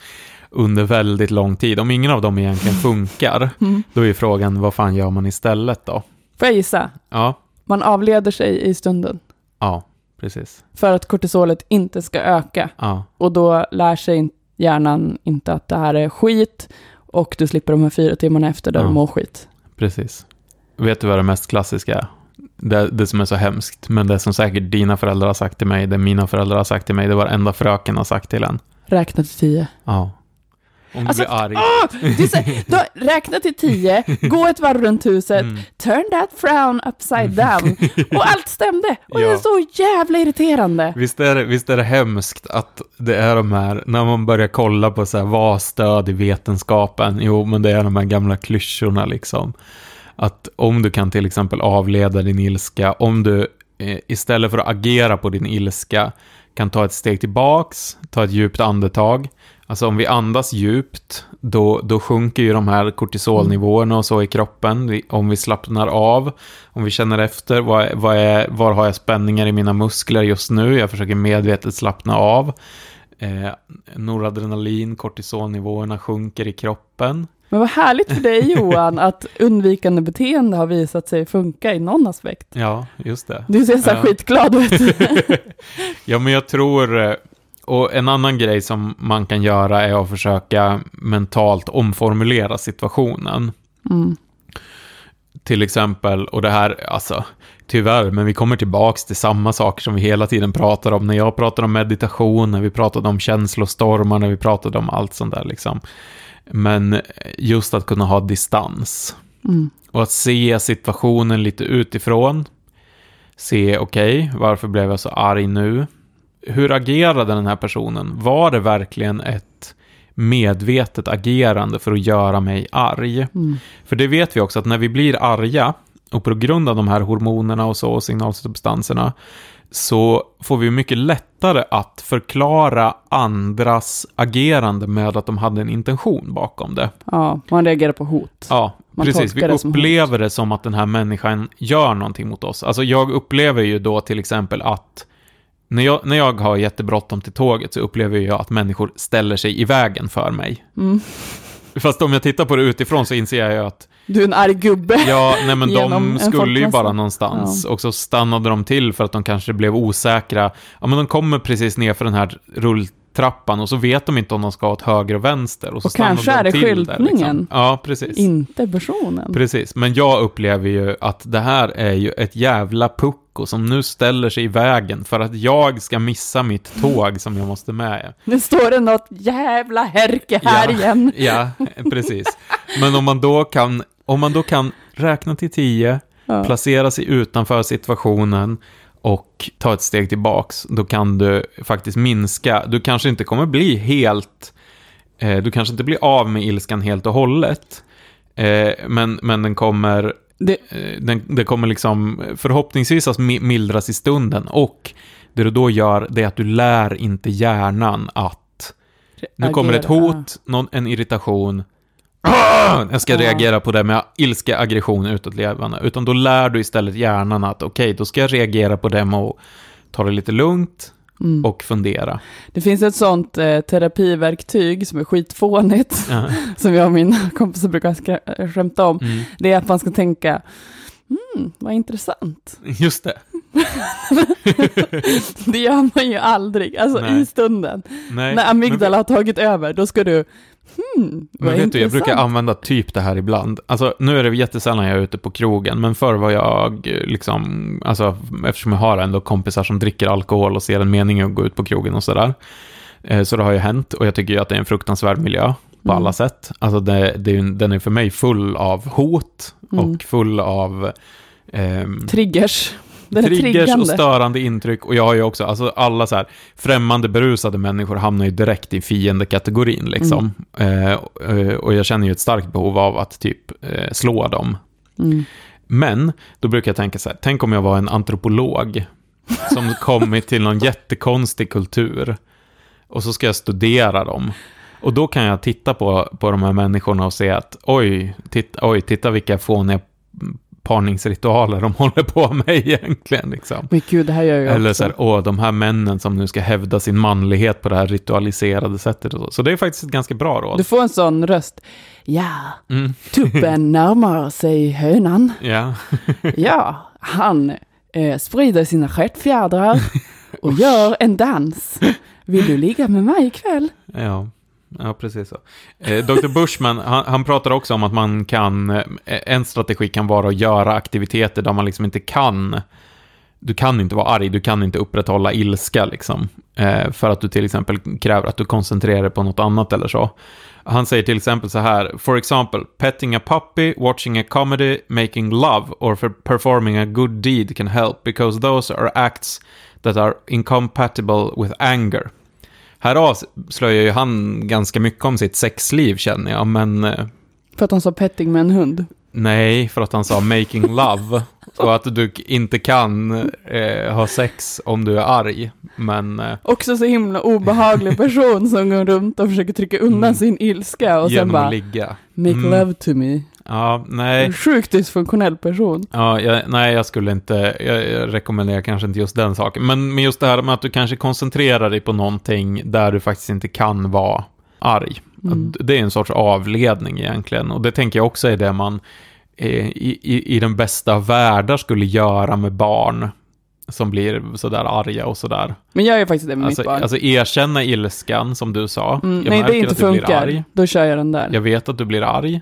under väldigt lång tid, om ingen av dem egentligen funkar, Mm. då är ju frågan, vad fan gör man istället då? Får jag gissa? Ja, Man avleder sig i stunden. ja, precis. För att kortisolet inte ska öka. Ja, Och då lär sig hjärnan inte att det här är skit. Och du slipper de här fyra timmarna efter där Ja. du mår skit. precis. Vet du vad det mest klassiska är? Det, det som är så hemskt, men det som säkert dina föräldrar har sagt till mig, det mina föräldrar har sagt till mig, det var enda fröken har sagt till en. Räkna till tio. Ja. Om du Alltså, blir arg. Ah, det är så, då, räkna till tio, gå ett varv runt huset, Mm. turn that frown upside down. Och allt stämde. Och det är Ja. så jävla irriterande. Visst är, det, visst är det hemskt att det är de här, när man börjar kolla på så här, vad stöd i vetenskapen? Jo, men det är de här gamla klyschorna liksom. Att om du kan till exempel avleda din ilska, om du eh, istället för att agera på din ilska kan ta ett steg tillbaks, ta ett djupt andetag. Alltså om vi andas djupt, då, då sjunker ju de här kortisolnivåerna och så i kroppen. Om vi slappnar av, om vi känner efter, vad, vad är, var har jag spänningar i mina muskler just nu? Jag försöker medvetet slappna av. Eh, noradrenalin, kortisolnivåerna sjunker i kroppen. Men vad härligt för dig Johan att undvikande beteende har visat sig funka i någon aspekt. Ja, just det. Du ser så här Ja. skitglad ut. ja, men jag tror... Och en annan grej som man kan göra är att försöka mentalt omformulera situationen. Mm. Till exempel, och det här, alltså, tyvärr, men vi kommer tillbaks till samma saker som vi hela tiden pratar om. När jag pratar om meditation, när vi pratade om känslostormar, när vi pratade om allt sånt där liksom. Men just att kunna ha distans. Mm. Och att se situationen lite utifrån. Se, okej, varför blev jag så arg nu? Hur agerade den här personen? Var det verkligen ett medvetet agerande för att göra mig arg? Mm. För det vet vi också att när vi blir arga, och på grund av de här hormonerna och så, och signalsubstanserna, så får vi mycket lättare att förklara andras agerande med att de hade en intention bakom det. Ja, man reagerar på hot. Ja, Man precis. Vi det som upplever det som att den här människan gör någonting mot oss. Alltså jag upplever ju då till exempel att när jag, när jag har jättebråttom till tåget så upplever jag att människor ställer sig i vägen för mig. Mm. Fast om jag tittar på det utifrån så inser jag att Du är en arg gubbe. Ja, nej men de skulle ju bara någonstans. Och så stannade de till för att de kanske blev osäkra. Ja, men de kommer precis ner för den här rulltrappan och så vet de inte om de ska åt höger och vänster. Och, så Och kanske de är det där, skyltningen. Liksom. Ja, precis. Inte personen. Precis, men jag upplever ju att det här är ju ett jävla pucko som nu ställer sig i vägen för att jag ska missa mitt tåg som jag måste med. Nu står det något jävla härke här Ja. igen. Ja, precis. Men om man då kan, om man då kan räkna till tio, Ja. placera sig utanför situationen och ta ett steg tillbaks, då kan du faktiskt minska. Du kanske inte kommer bli helt, eh, du kanske inte blir av med ilskan helt och hållet, eh, men, men den kommer, Det, eh, den, det kommer liksom förhoppningsvis att mi- mildras i stunden och det du då gör, det är att du lär inte hjärnan att nu kommer ett hot, någon, en irritation. Jag ska reagera på det med ilska, aggression utåtlevande. Utan då lär du istället hjärnan att okej, då ska jag reagera på det med att ta det lite lugnt Mm. och fundera. Det finns ett sånt eh, terapiverktyg som är skitfånigt, Ja. som jag och mina kompisar brukar skra- skämta om. Mm. Det är att man ska tänka, hmm, vad intressant. Just det. Det gör man ju aldrig, alltså Nej. i stunden. Nej. När amygdala har tagit över, då ska du, hmm, Men vet du, jag brukar använda typ det här ibland. Alltså, nu är det jättesällan jag är ute på krogen, men förr var jag eh, liksom, alltså, eftersom jag har ändå kompisar som dricker alkohol och ser en mening i att gå ut på krogen och sådär. Eh, Så det har ju hänt och jag tycker ju att det är en fruktansvärd miljö på Mm. alla sätt. Alltså det, det den är för mig full av hot Mm. och full av ehm, Triggers. Den är triggers och störande intryck. Och jag har ju också, alltså alla så här främmande berusade människor hamnar ju direkt i fiendekategorin liksom. Mm. Eh, och jag känner ju ett starkt behov av att typ eh, slå dem. Mm. Men då brukar jag tänka så här, tänk om jag var en antropolog som kommit till någon jättekonstig kultur. Och så ska jag studera dem. Och då kan jag titta på, på de här människorna och se att oj, titta, oj, titta vilka fåniga parningsritualer de håller på med egentligen. Liksom. Men gud, det här gör jag Eller också. så här, åh, de här männen som nu ska hävda sin manlighet på det här ritualiserade sättet. Och så. så det är faktiskt ett ganska bra råd. Du får en sån röst. Ja, Mm. tuppen närmar sig hönan. Ja. Ja, han eh, sprider sina stjärtfjädrar och gör en dans. Vill du ligga med mig ikväll? Ja, ja precis så. Eh, Dr. Bushman, han, han pratar också om att man kan, eh, en strategi kan vara att göra aktiviteter där man liksom inte kan, du kan inte vara arg, du kan inte upprätthålla ilska liksom. Eh, för att du till exempel kräver att du koncentrerar dig på något annat eller så. Han säger till exempel så här, for example, petting a puppy, watching a comedy, making love or for performing a good deed can help because those are acts that are incompatible with anger. Här avslöjar ju han ganska mycket om sitt sexliv känner jag, men eh, För att han sa petting med en hund. nej, för att han sa making love. Och att du inte kan eh, ha sex om du är arg. Men eh, Också så himla obehaglig person som går runt och försöker trycka undan Mm. sin ilska och sen genom bara att ligga. make Mm. love to me. Ja, nej. En sjukt dysfunktionell person. Ja, jag, nej, jag skulle inte, jag, jag rekommenderar kanske inte just den saken. Men, men just det här med att du kanske koncentrerar dig på någonting där du faktiskt inte kan vara arg. Mm. Det är en sorts avledning egentligen. Och det tänker jag också är det man eh, i, i, i den bästa av världar skulle göra med barn som blir sådär arga och sådär. Men jag gör faktiskt det med Alltså, mitt barn. alltså erkänna ilskan som du sa. mm, nej, det inte funkar. Då kör jag den där. Jag vet att du blir arg.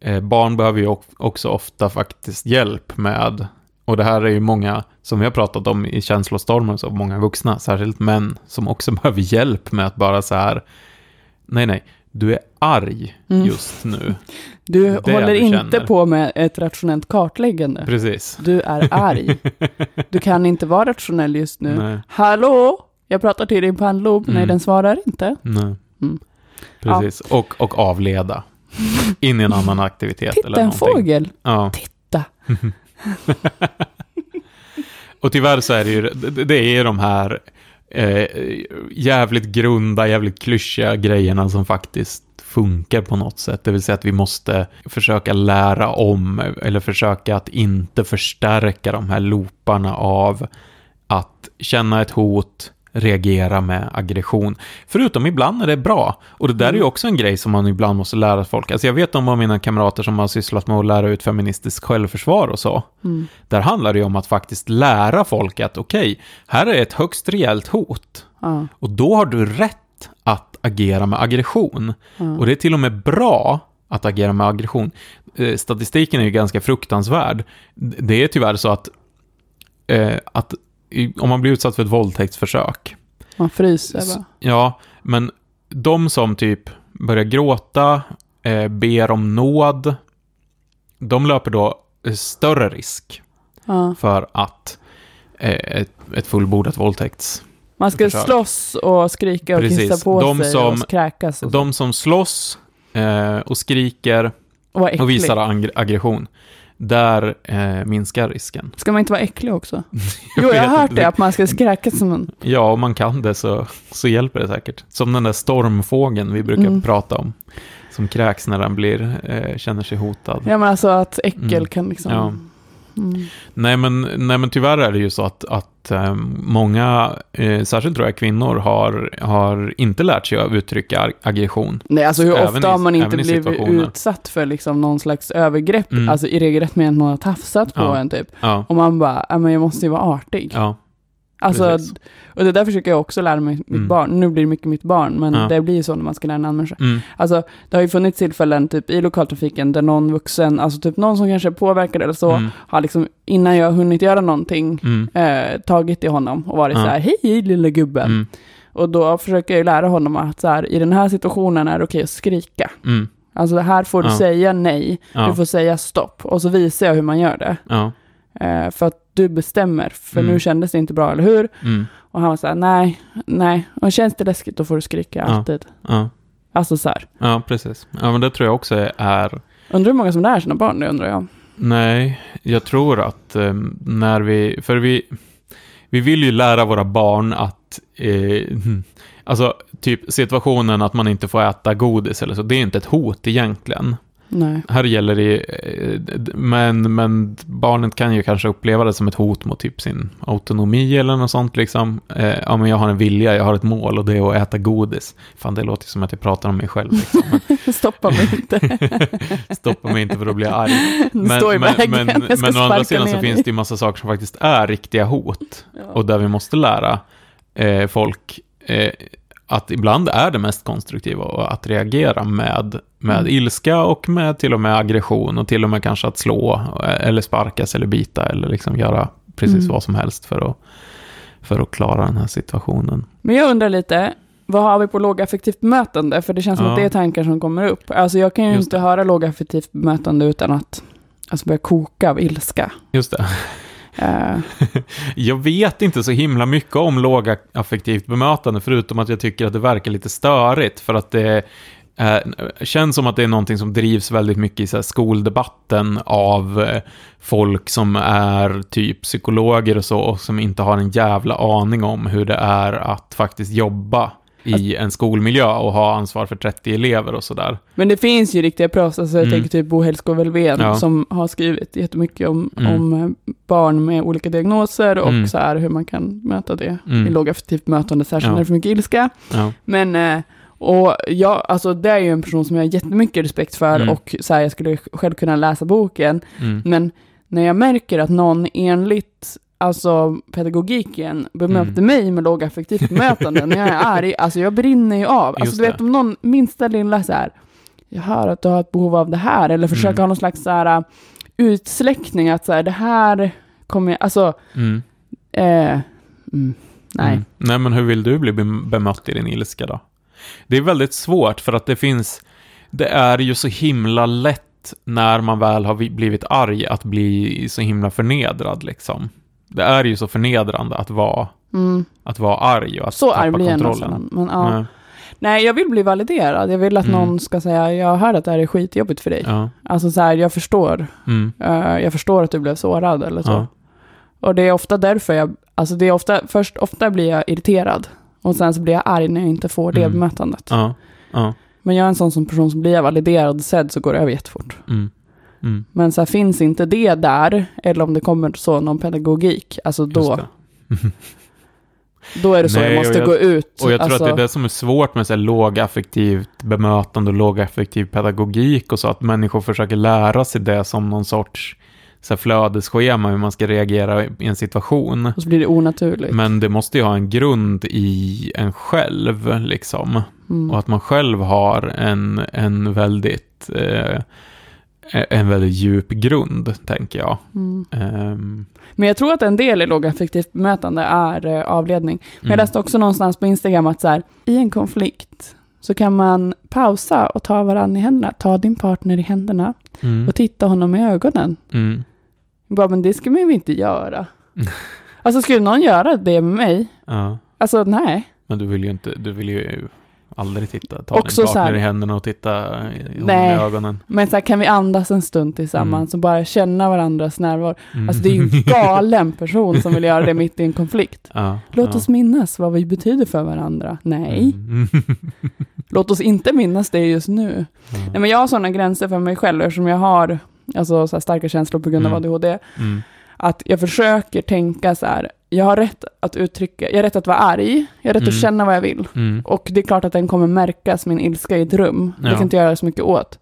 Eh, barn behöver ju ock- också ofta faktiskt hjälp med, och det här är ju många, som vi har pratat om i känslostormar, så många vuxna, särskilt män, som också behöver hjälp med att bara så här, nej nej, du är arg Mm. just nu. Du det håller du inte på med ett rationellt kartläggande. Precis. Du är arg. Du kan inte vara rationell just nu. Nej, Hallå? Jag pratar till din pannlob. Nej, Mm. den svarar inte. nej. Mm. Precis, och, och avleda. In i en annan aktivitet eller Titta, en någonting. fågel. Ja. Titta. Och tyvärr så är det ju, det- är de här eh, jävligt grunda, jävligt klyschiga grejerna som faktiskt funkar på något sätt. Det vill säga att vi måste försöka lära om, eller försöka att inte förstärka de här looparna av att känna ett hot, reagera med aggression. Förutom ibland är det bra. Och det där är ju också en grej som man ibland måste lära folk. Alltså jag vet om av mina kamrater som har sysslat med att lära ut feministiskt självförsvar och så. Mm. Där handlar det ju om att faktiskt lära folk att okej, här är ett högst rejält hot. Ja, Och då har du rätt att agera med aggression. ja. Och det är till och med bra att agera med aggression. Eh, Statistiken är ju ganska fruktansvärd. Det är tyvärr så att, eh, att om man blir utsatt för ett våldtäktsförsök, Man fryser bara. ja, men de som typ börjar gråta, eh, ber om nåd, de löper då eh, större risk Ja. för att eh, ett, ett fullbordat våldtäkts... Man ska Försök. slåss och skrika och Precis. kissa på De sig som- och kräkas och, De som slåss eh, och skriker och och visar ag- aggression, där eh, minskar risken. Ska man inte vara äcklig också? Jo, jag har hört det, att man ska kräkas som en... Ja, om man kan det så, så hjälper det säkert. Som den där stormfågeln vi brukar Mm. prata om. Som kräks när den blir, eh, känner sig hotad. Ja, men alltså att äckel Mm. kan liksom... Ja. Mm. Nej, men, nej, men tyvärr är det ju så att, att eh, många, eh, särskilt tror jag kvinnor, har, har inte lärt sig att uttrycka ag- aggression. Nej, alltså hur Även ofta har man inte blivit utsatt för liksom någon slags övergrepp? Mm. Alltså i regelrätt med att någon har tafsat på Ja. en typ. Ja, Och man bara, men jag måste ju vara artig. ja, alltså, precis. och det där försöker jag också lära mig mitt Mm. barn. Nu blir det mycket mitt barn, men Ja. det blir ju så när man ska lära en annan människa. Mm, Alltså, det har ju funnits tillfällen typ i lokaltrafiken där någon vuxen, alltså typ någon som kanske är påverkad eller så, mm, har liksom innan jag har hunnit göra någonting, mm, eh, tagit i honom och varit Ja. så här, hej lilla gubben. mm, Och då försöker jag ju lära honom att så här, i den här situationen är det okej att skrika. mm, Alltså här får du Ja. säga nej, du får säga stopp. Och så visar jag hur man gör det. Eh, för att du bestämmer, för Mm. nu kändes det inte bra, eller hur? mm, Och han var så här, nej, nej. Och känns det läskigt, då får du skrika Ja. alltid. ja, Alltså så här. ja, precis. Ja, men det tror jag också är Undrar hur många som lär sina barn det, undrar jag. Nej, jag tror att eh, när vi, för vi, vi vill ju lära våra barn att, eh, alltså typ situationen att man inte får äta godis eller så, det är inte ett hot egentligen. Nej. Här gäller det, men, men barnet kan ju kanske uppleva det som ett hot mot typ sin autonomi eller något sånt liksom. Eh, ja, men jag har en vilja, jag har ett mål och det är att äta godis. Fan, det låter som att jag pratar om mig själv liksom. Stoppa mig inte. Men Stoppa mig inte för att bli arg. Stå i vägen. men, jag ska men å andra sidan så finns det ju massa saker som faktiskt är riktiga hot. Ja. Och där vi måste lära eh, folk eh, att ibland är det mest konstruktiva att reagera med, med Mm. ilska och med till och med aggression och till och med kanske att slå eh, eller sparkas eller bita eller liksom göra precis Mm. vad som helst för att, för att klara den här situationen. Men jag undrar lite, vad har vi på lågaffektivt bemötande? För det känns som Ja. att det är tankar som kommer upp. Alltså jag kan ju Just inte det. höra lågaffektivt bemötande utan att alltså börja koka av ilska. Just det. Eh. Jag vet inte så himla mycket om låga affektivt bemötande, förutom att jag tycker att det verkar lite störigt, för att det eh, känns som att det är någonting som drivs väldigt mycket i så här, skoldebatten av eh, folk som är typ psykologer och så, och som inte har en jävla aning om hur det är att faktiskt jobba i en skolmiljö och ha ansvar för 30 elever och sådär. Men det finns ju riktiga proffs, alltså jag Mm. tänker typ Bo Hellskog Welvén Ja. som har skrivit jättemycket om, Mm. om eh, barn med olika diagnoser och Mm. så här hur man kan möta det Mm. i lågaffektivt mötande, särskilt Ja. när det är för mycket ilska. Ja. Men, eh, och jag, alltså det är ju en person som jag har jättemycket respekt för Mm. och så här, jag skulle själv kunna läsa boken. Mm. Men när jag märker att någon enligt alltså pedagogiken bemöter Mm. mig med lågaffektivt bemötande när jag är arg, alltså jag brinner ju av. Alltså Just du vet det. om någon minsta lilla så här, jag hör att du har ett behov av det här, eller försöka Mm. ha någon slags så här utsläckning, att så här, det här kommer jag, alltså, Mm. eh, mm, nej. Mm. Nej, men hur vill du bli bem- bemött i din ilska då? Det är väldigt svårt för att det finns, det är ju så himla lätt när man väl har vi- blivit arg att bli så himla förnedrad liksom. Det är ju så förnedrande att vara, Mm. att vara arg och att Så tappa arg blir jag nog kontrollen. sällan. Men, ja. Nej. Nej, jag vill bli validerad. Jag vill att Mm. någon ska säga, jag hör att det här är skitjobbigt för dig. Ja. Alltså så här, jag förstår. Mm. Eh, jag förstår att du blev sårad eller så. Ja. Och det är ofta därför jag, alltså det är ofta, först ofta blir jag irriterad. Och sen så blir jag arg när jag inte får det Mm. bemötandet. Ja. Men jag är en sån som person som blir jag validerad och sedd så går det över jättefort. Mm. Mm. Men så här, finns inte det där, eller om det kommer så någon pedagogik, alltså då, det. då är det så Nej, jag och måste jag- gå ut. Och jag tror alltså, att det är det som är svårt med så här lågaffektivt bemötande och lågaffektiv pedagogik och så, att människor försöker lära sig det som någon sorts så här flödesschema, hur man ska reagera i en situation. Och så blir det onaturligt. Men det måste ju ha en grund i en själv, liksom. Mm. Och att man själv har en, en väldigt eh, en väldigt djup grund, tänker jag. Mm. Ehm, Men jag tror att en del i lågaffektivt bemötande är eh, avledning. Men jag mm. läste också någonstans på Instagram att så här, i en konflikt så kan man pausa och ta varandra i händerna. Ta din partner i händerna Mm. och titta honom i ögonen. Mm. Bara, men det ska man ju inte göra. Alltså skulle någon göra det med mig? Ja. Alltså nej. Men du vill ju inte, du vill ju aldrig titta, ta Också din partner i händerna och titta i, Nej. i ögonen. Men så här, kan vi andas en stund tillsammans och bara känna varandras närvaro? Mm. Alltså det är ju en galen person som vill göra det mitt i en konflikt. ja, Låt ja. oss minnas vad vi betyder för varandra. Nej, Mm. låt oss inte minnas det just nu. Ja. Nej, men jag har sådana gränser för mig själv eftersom jag har alltså, så starka känslor på grund av Mm. ADHD. Att jag försöker tänka så här, jag har rätt att uttrycka, jag har rätt att vara arg, jag har rätt Mm. att känna vad jag vill. Mm. Och det är klart att den kommer märkas, min ilska i ett rum. Det Ja. kan inte göra så mycket åt.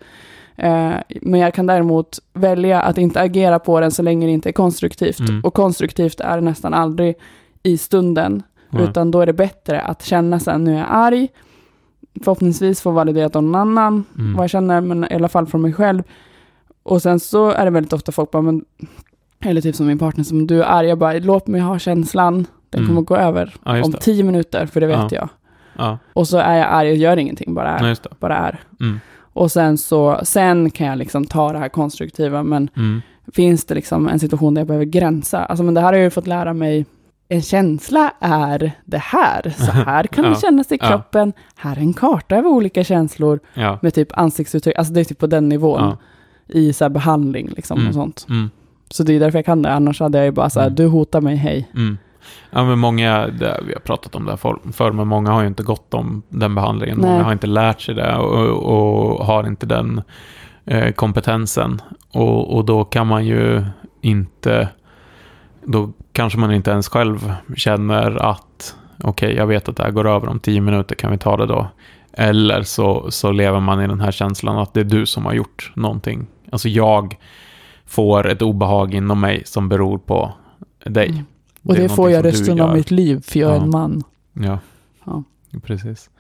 Eh, men jag kan däremot välja att inte agera på den så länge det inte är konstruktivt. Mm. Och konstruktivt är nästan aldrig i stunden. Utan då är det bättre att känna sen, nu är jag arg. Förhoppningsvis få validerat av någon annan, Mm. vad jag känner, men i alla fall från mig själv. Och sen så är det väldigt ofta folk bara, men, eller typ som min partner, som du är jag bara, låt mig ha känslan, den Mm. kommer gå över Ja, om tio minuter, för det vet Ja. jag. Ja, Och så är jag arg och gör ingenting, bara är. det. Bara är. Mm. Och sen så, sen kan jag liksom ta det här konstruktiva, men Mm. finns det liksom en situation där jag behöver gränsa? Alltså men det här har jag ju fått lära mig, en känsla är det här. Så här kan Ja. det kännas i Ja. kroppen. Här är en karta över olika känslor Ja. med typ ansiktsuttryck. Alltså det är typ på den nivån Ja. i så behandling liksom Mm. och sånt. Mm. Så det är därför jag kan det. Annars hade jag ju bara så här, Mm. du hotar mig, hej. Mm. Ja, men många, det, vi har pratat om det här för- förr, men många har ju inte gått om den behandlingen. Nej. Många har inte lärt sig det och, och har inte den eh, kompetensen. Och, och då kan man ju inte, då kanske man inte ens själv känner att okej, jag vet att det här går över om tio minuter, kan vi ta det då? Eller så, så lever man i den här känslan att det är du som har gjort någonting. Alltså jag får ett obehag inom mig som beror på dig. Mm. Och är det, får jag resten av mitt liv, för jag är Ja. en man. Ja, Ja. precis.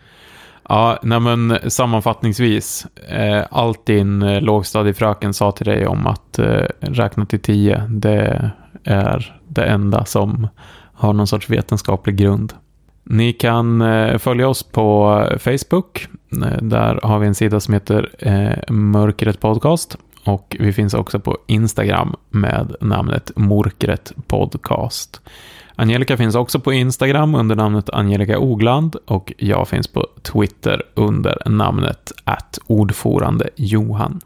Ja, nej men sammanfattningsvis. Eh, allt din eh, lågstadiefröken sa till dig om att eh, räkna till tio, det är det enda som har någon sorts vetenskaplig grund. Ni kan eh, följa oss på Facebook. Eh, Där har vi en sida som heter eh, Mörkret Podcast. Och vi finns också på Instagram med namnet Morkret Podcast. Angelica finns också på Instagram under namnet Angelica Ogland och jag finns på Twitter under namnet att ordförande Johan.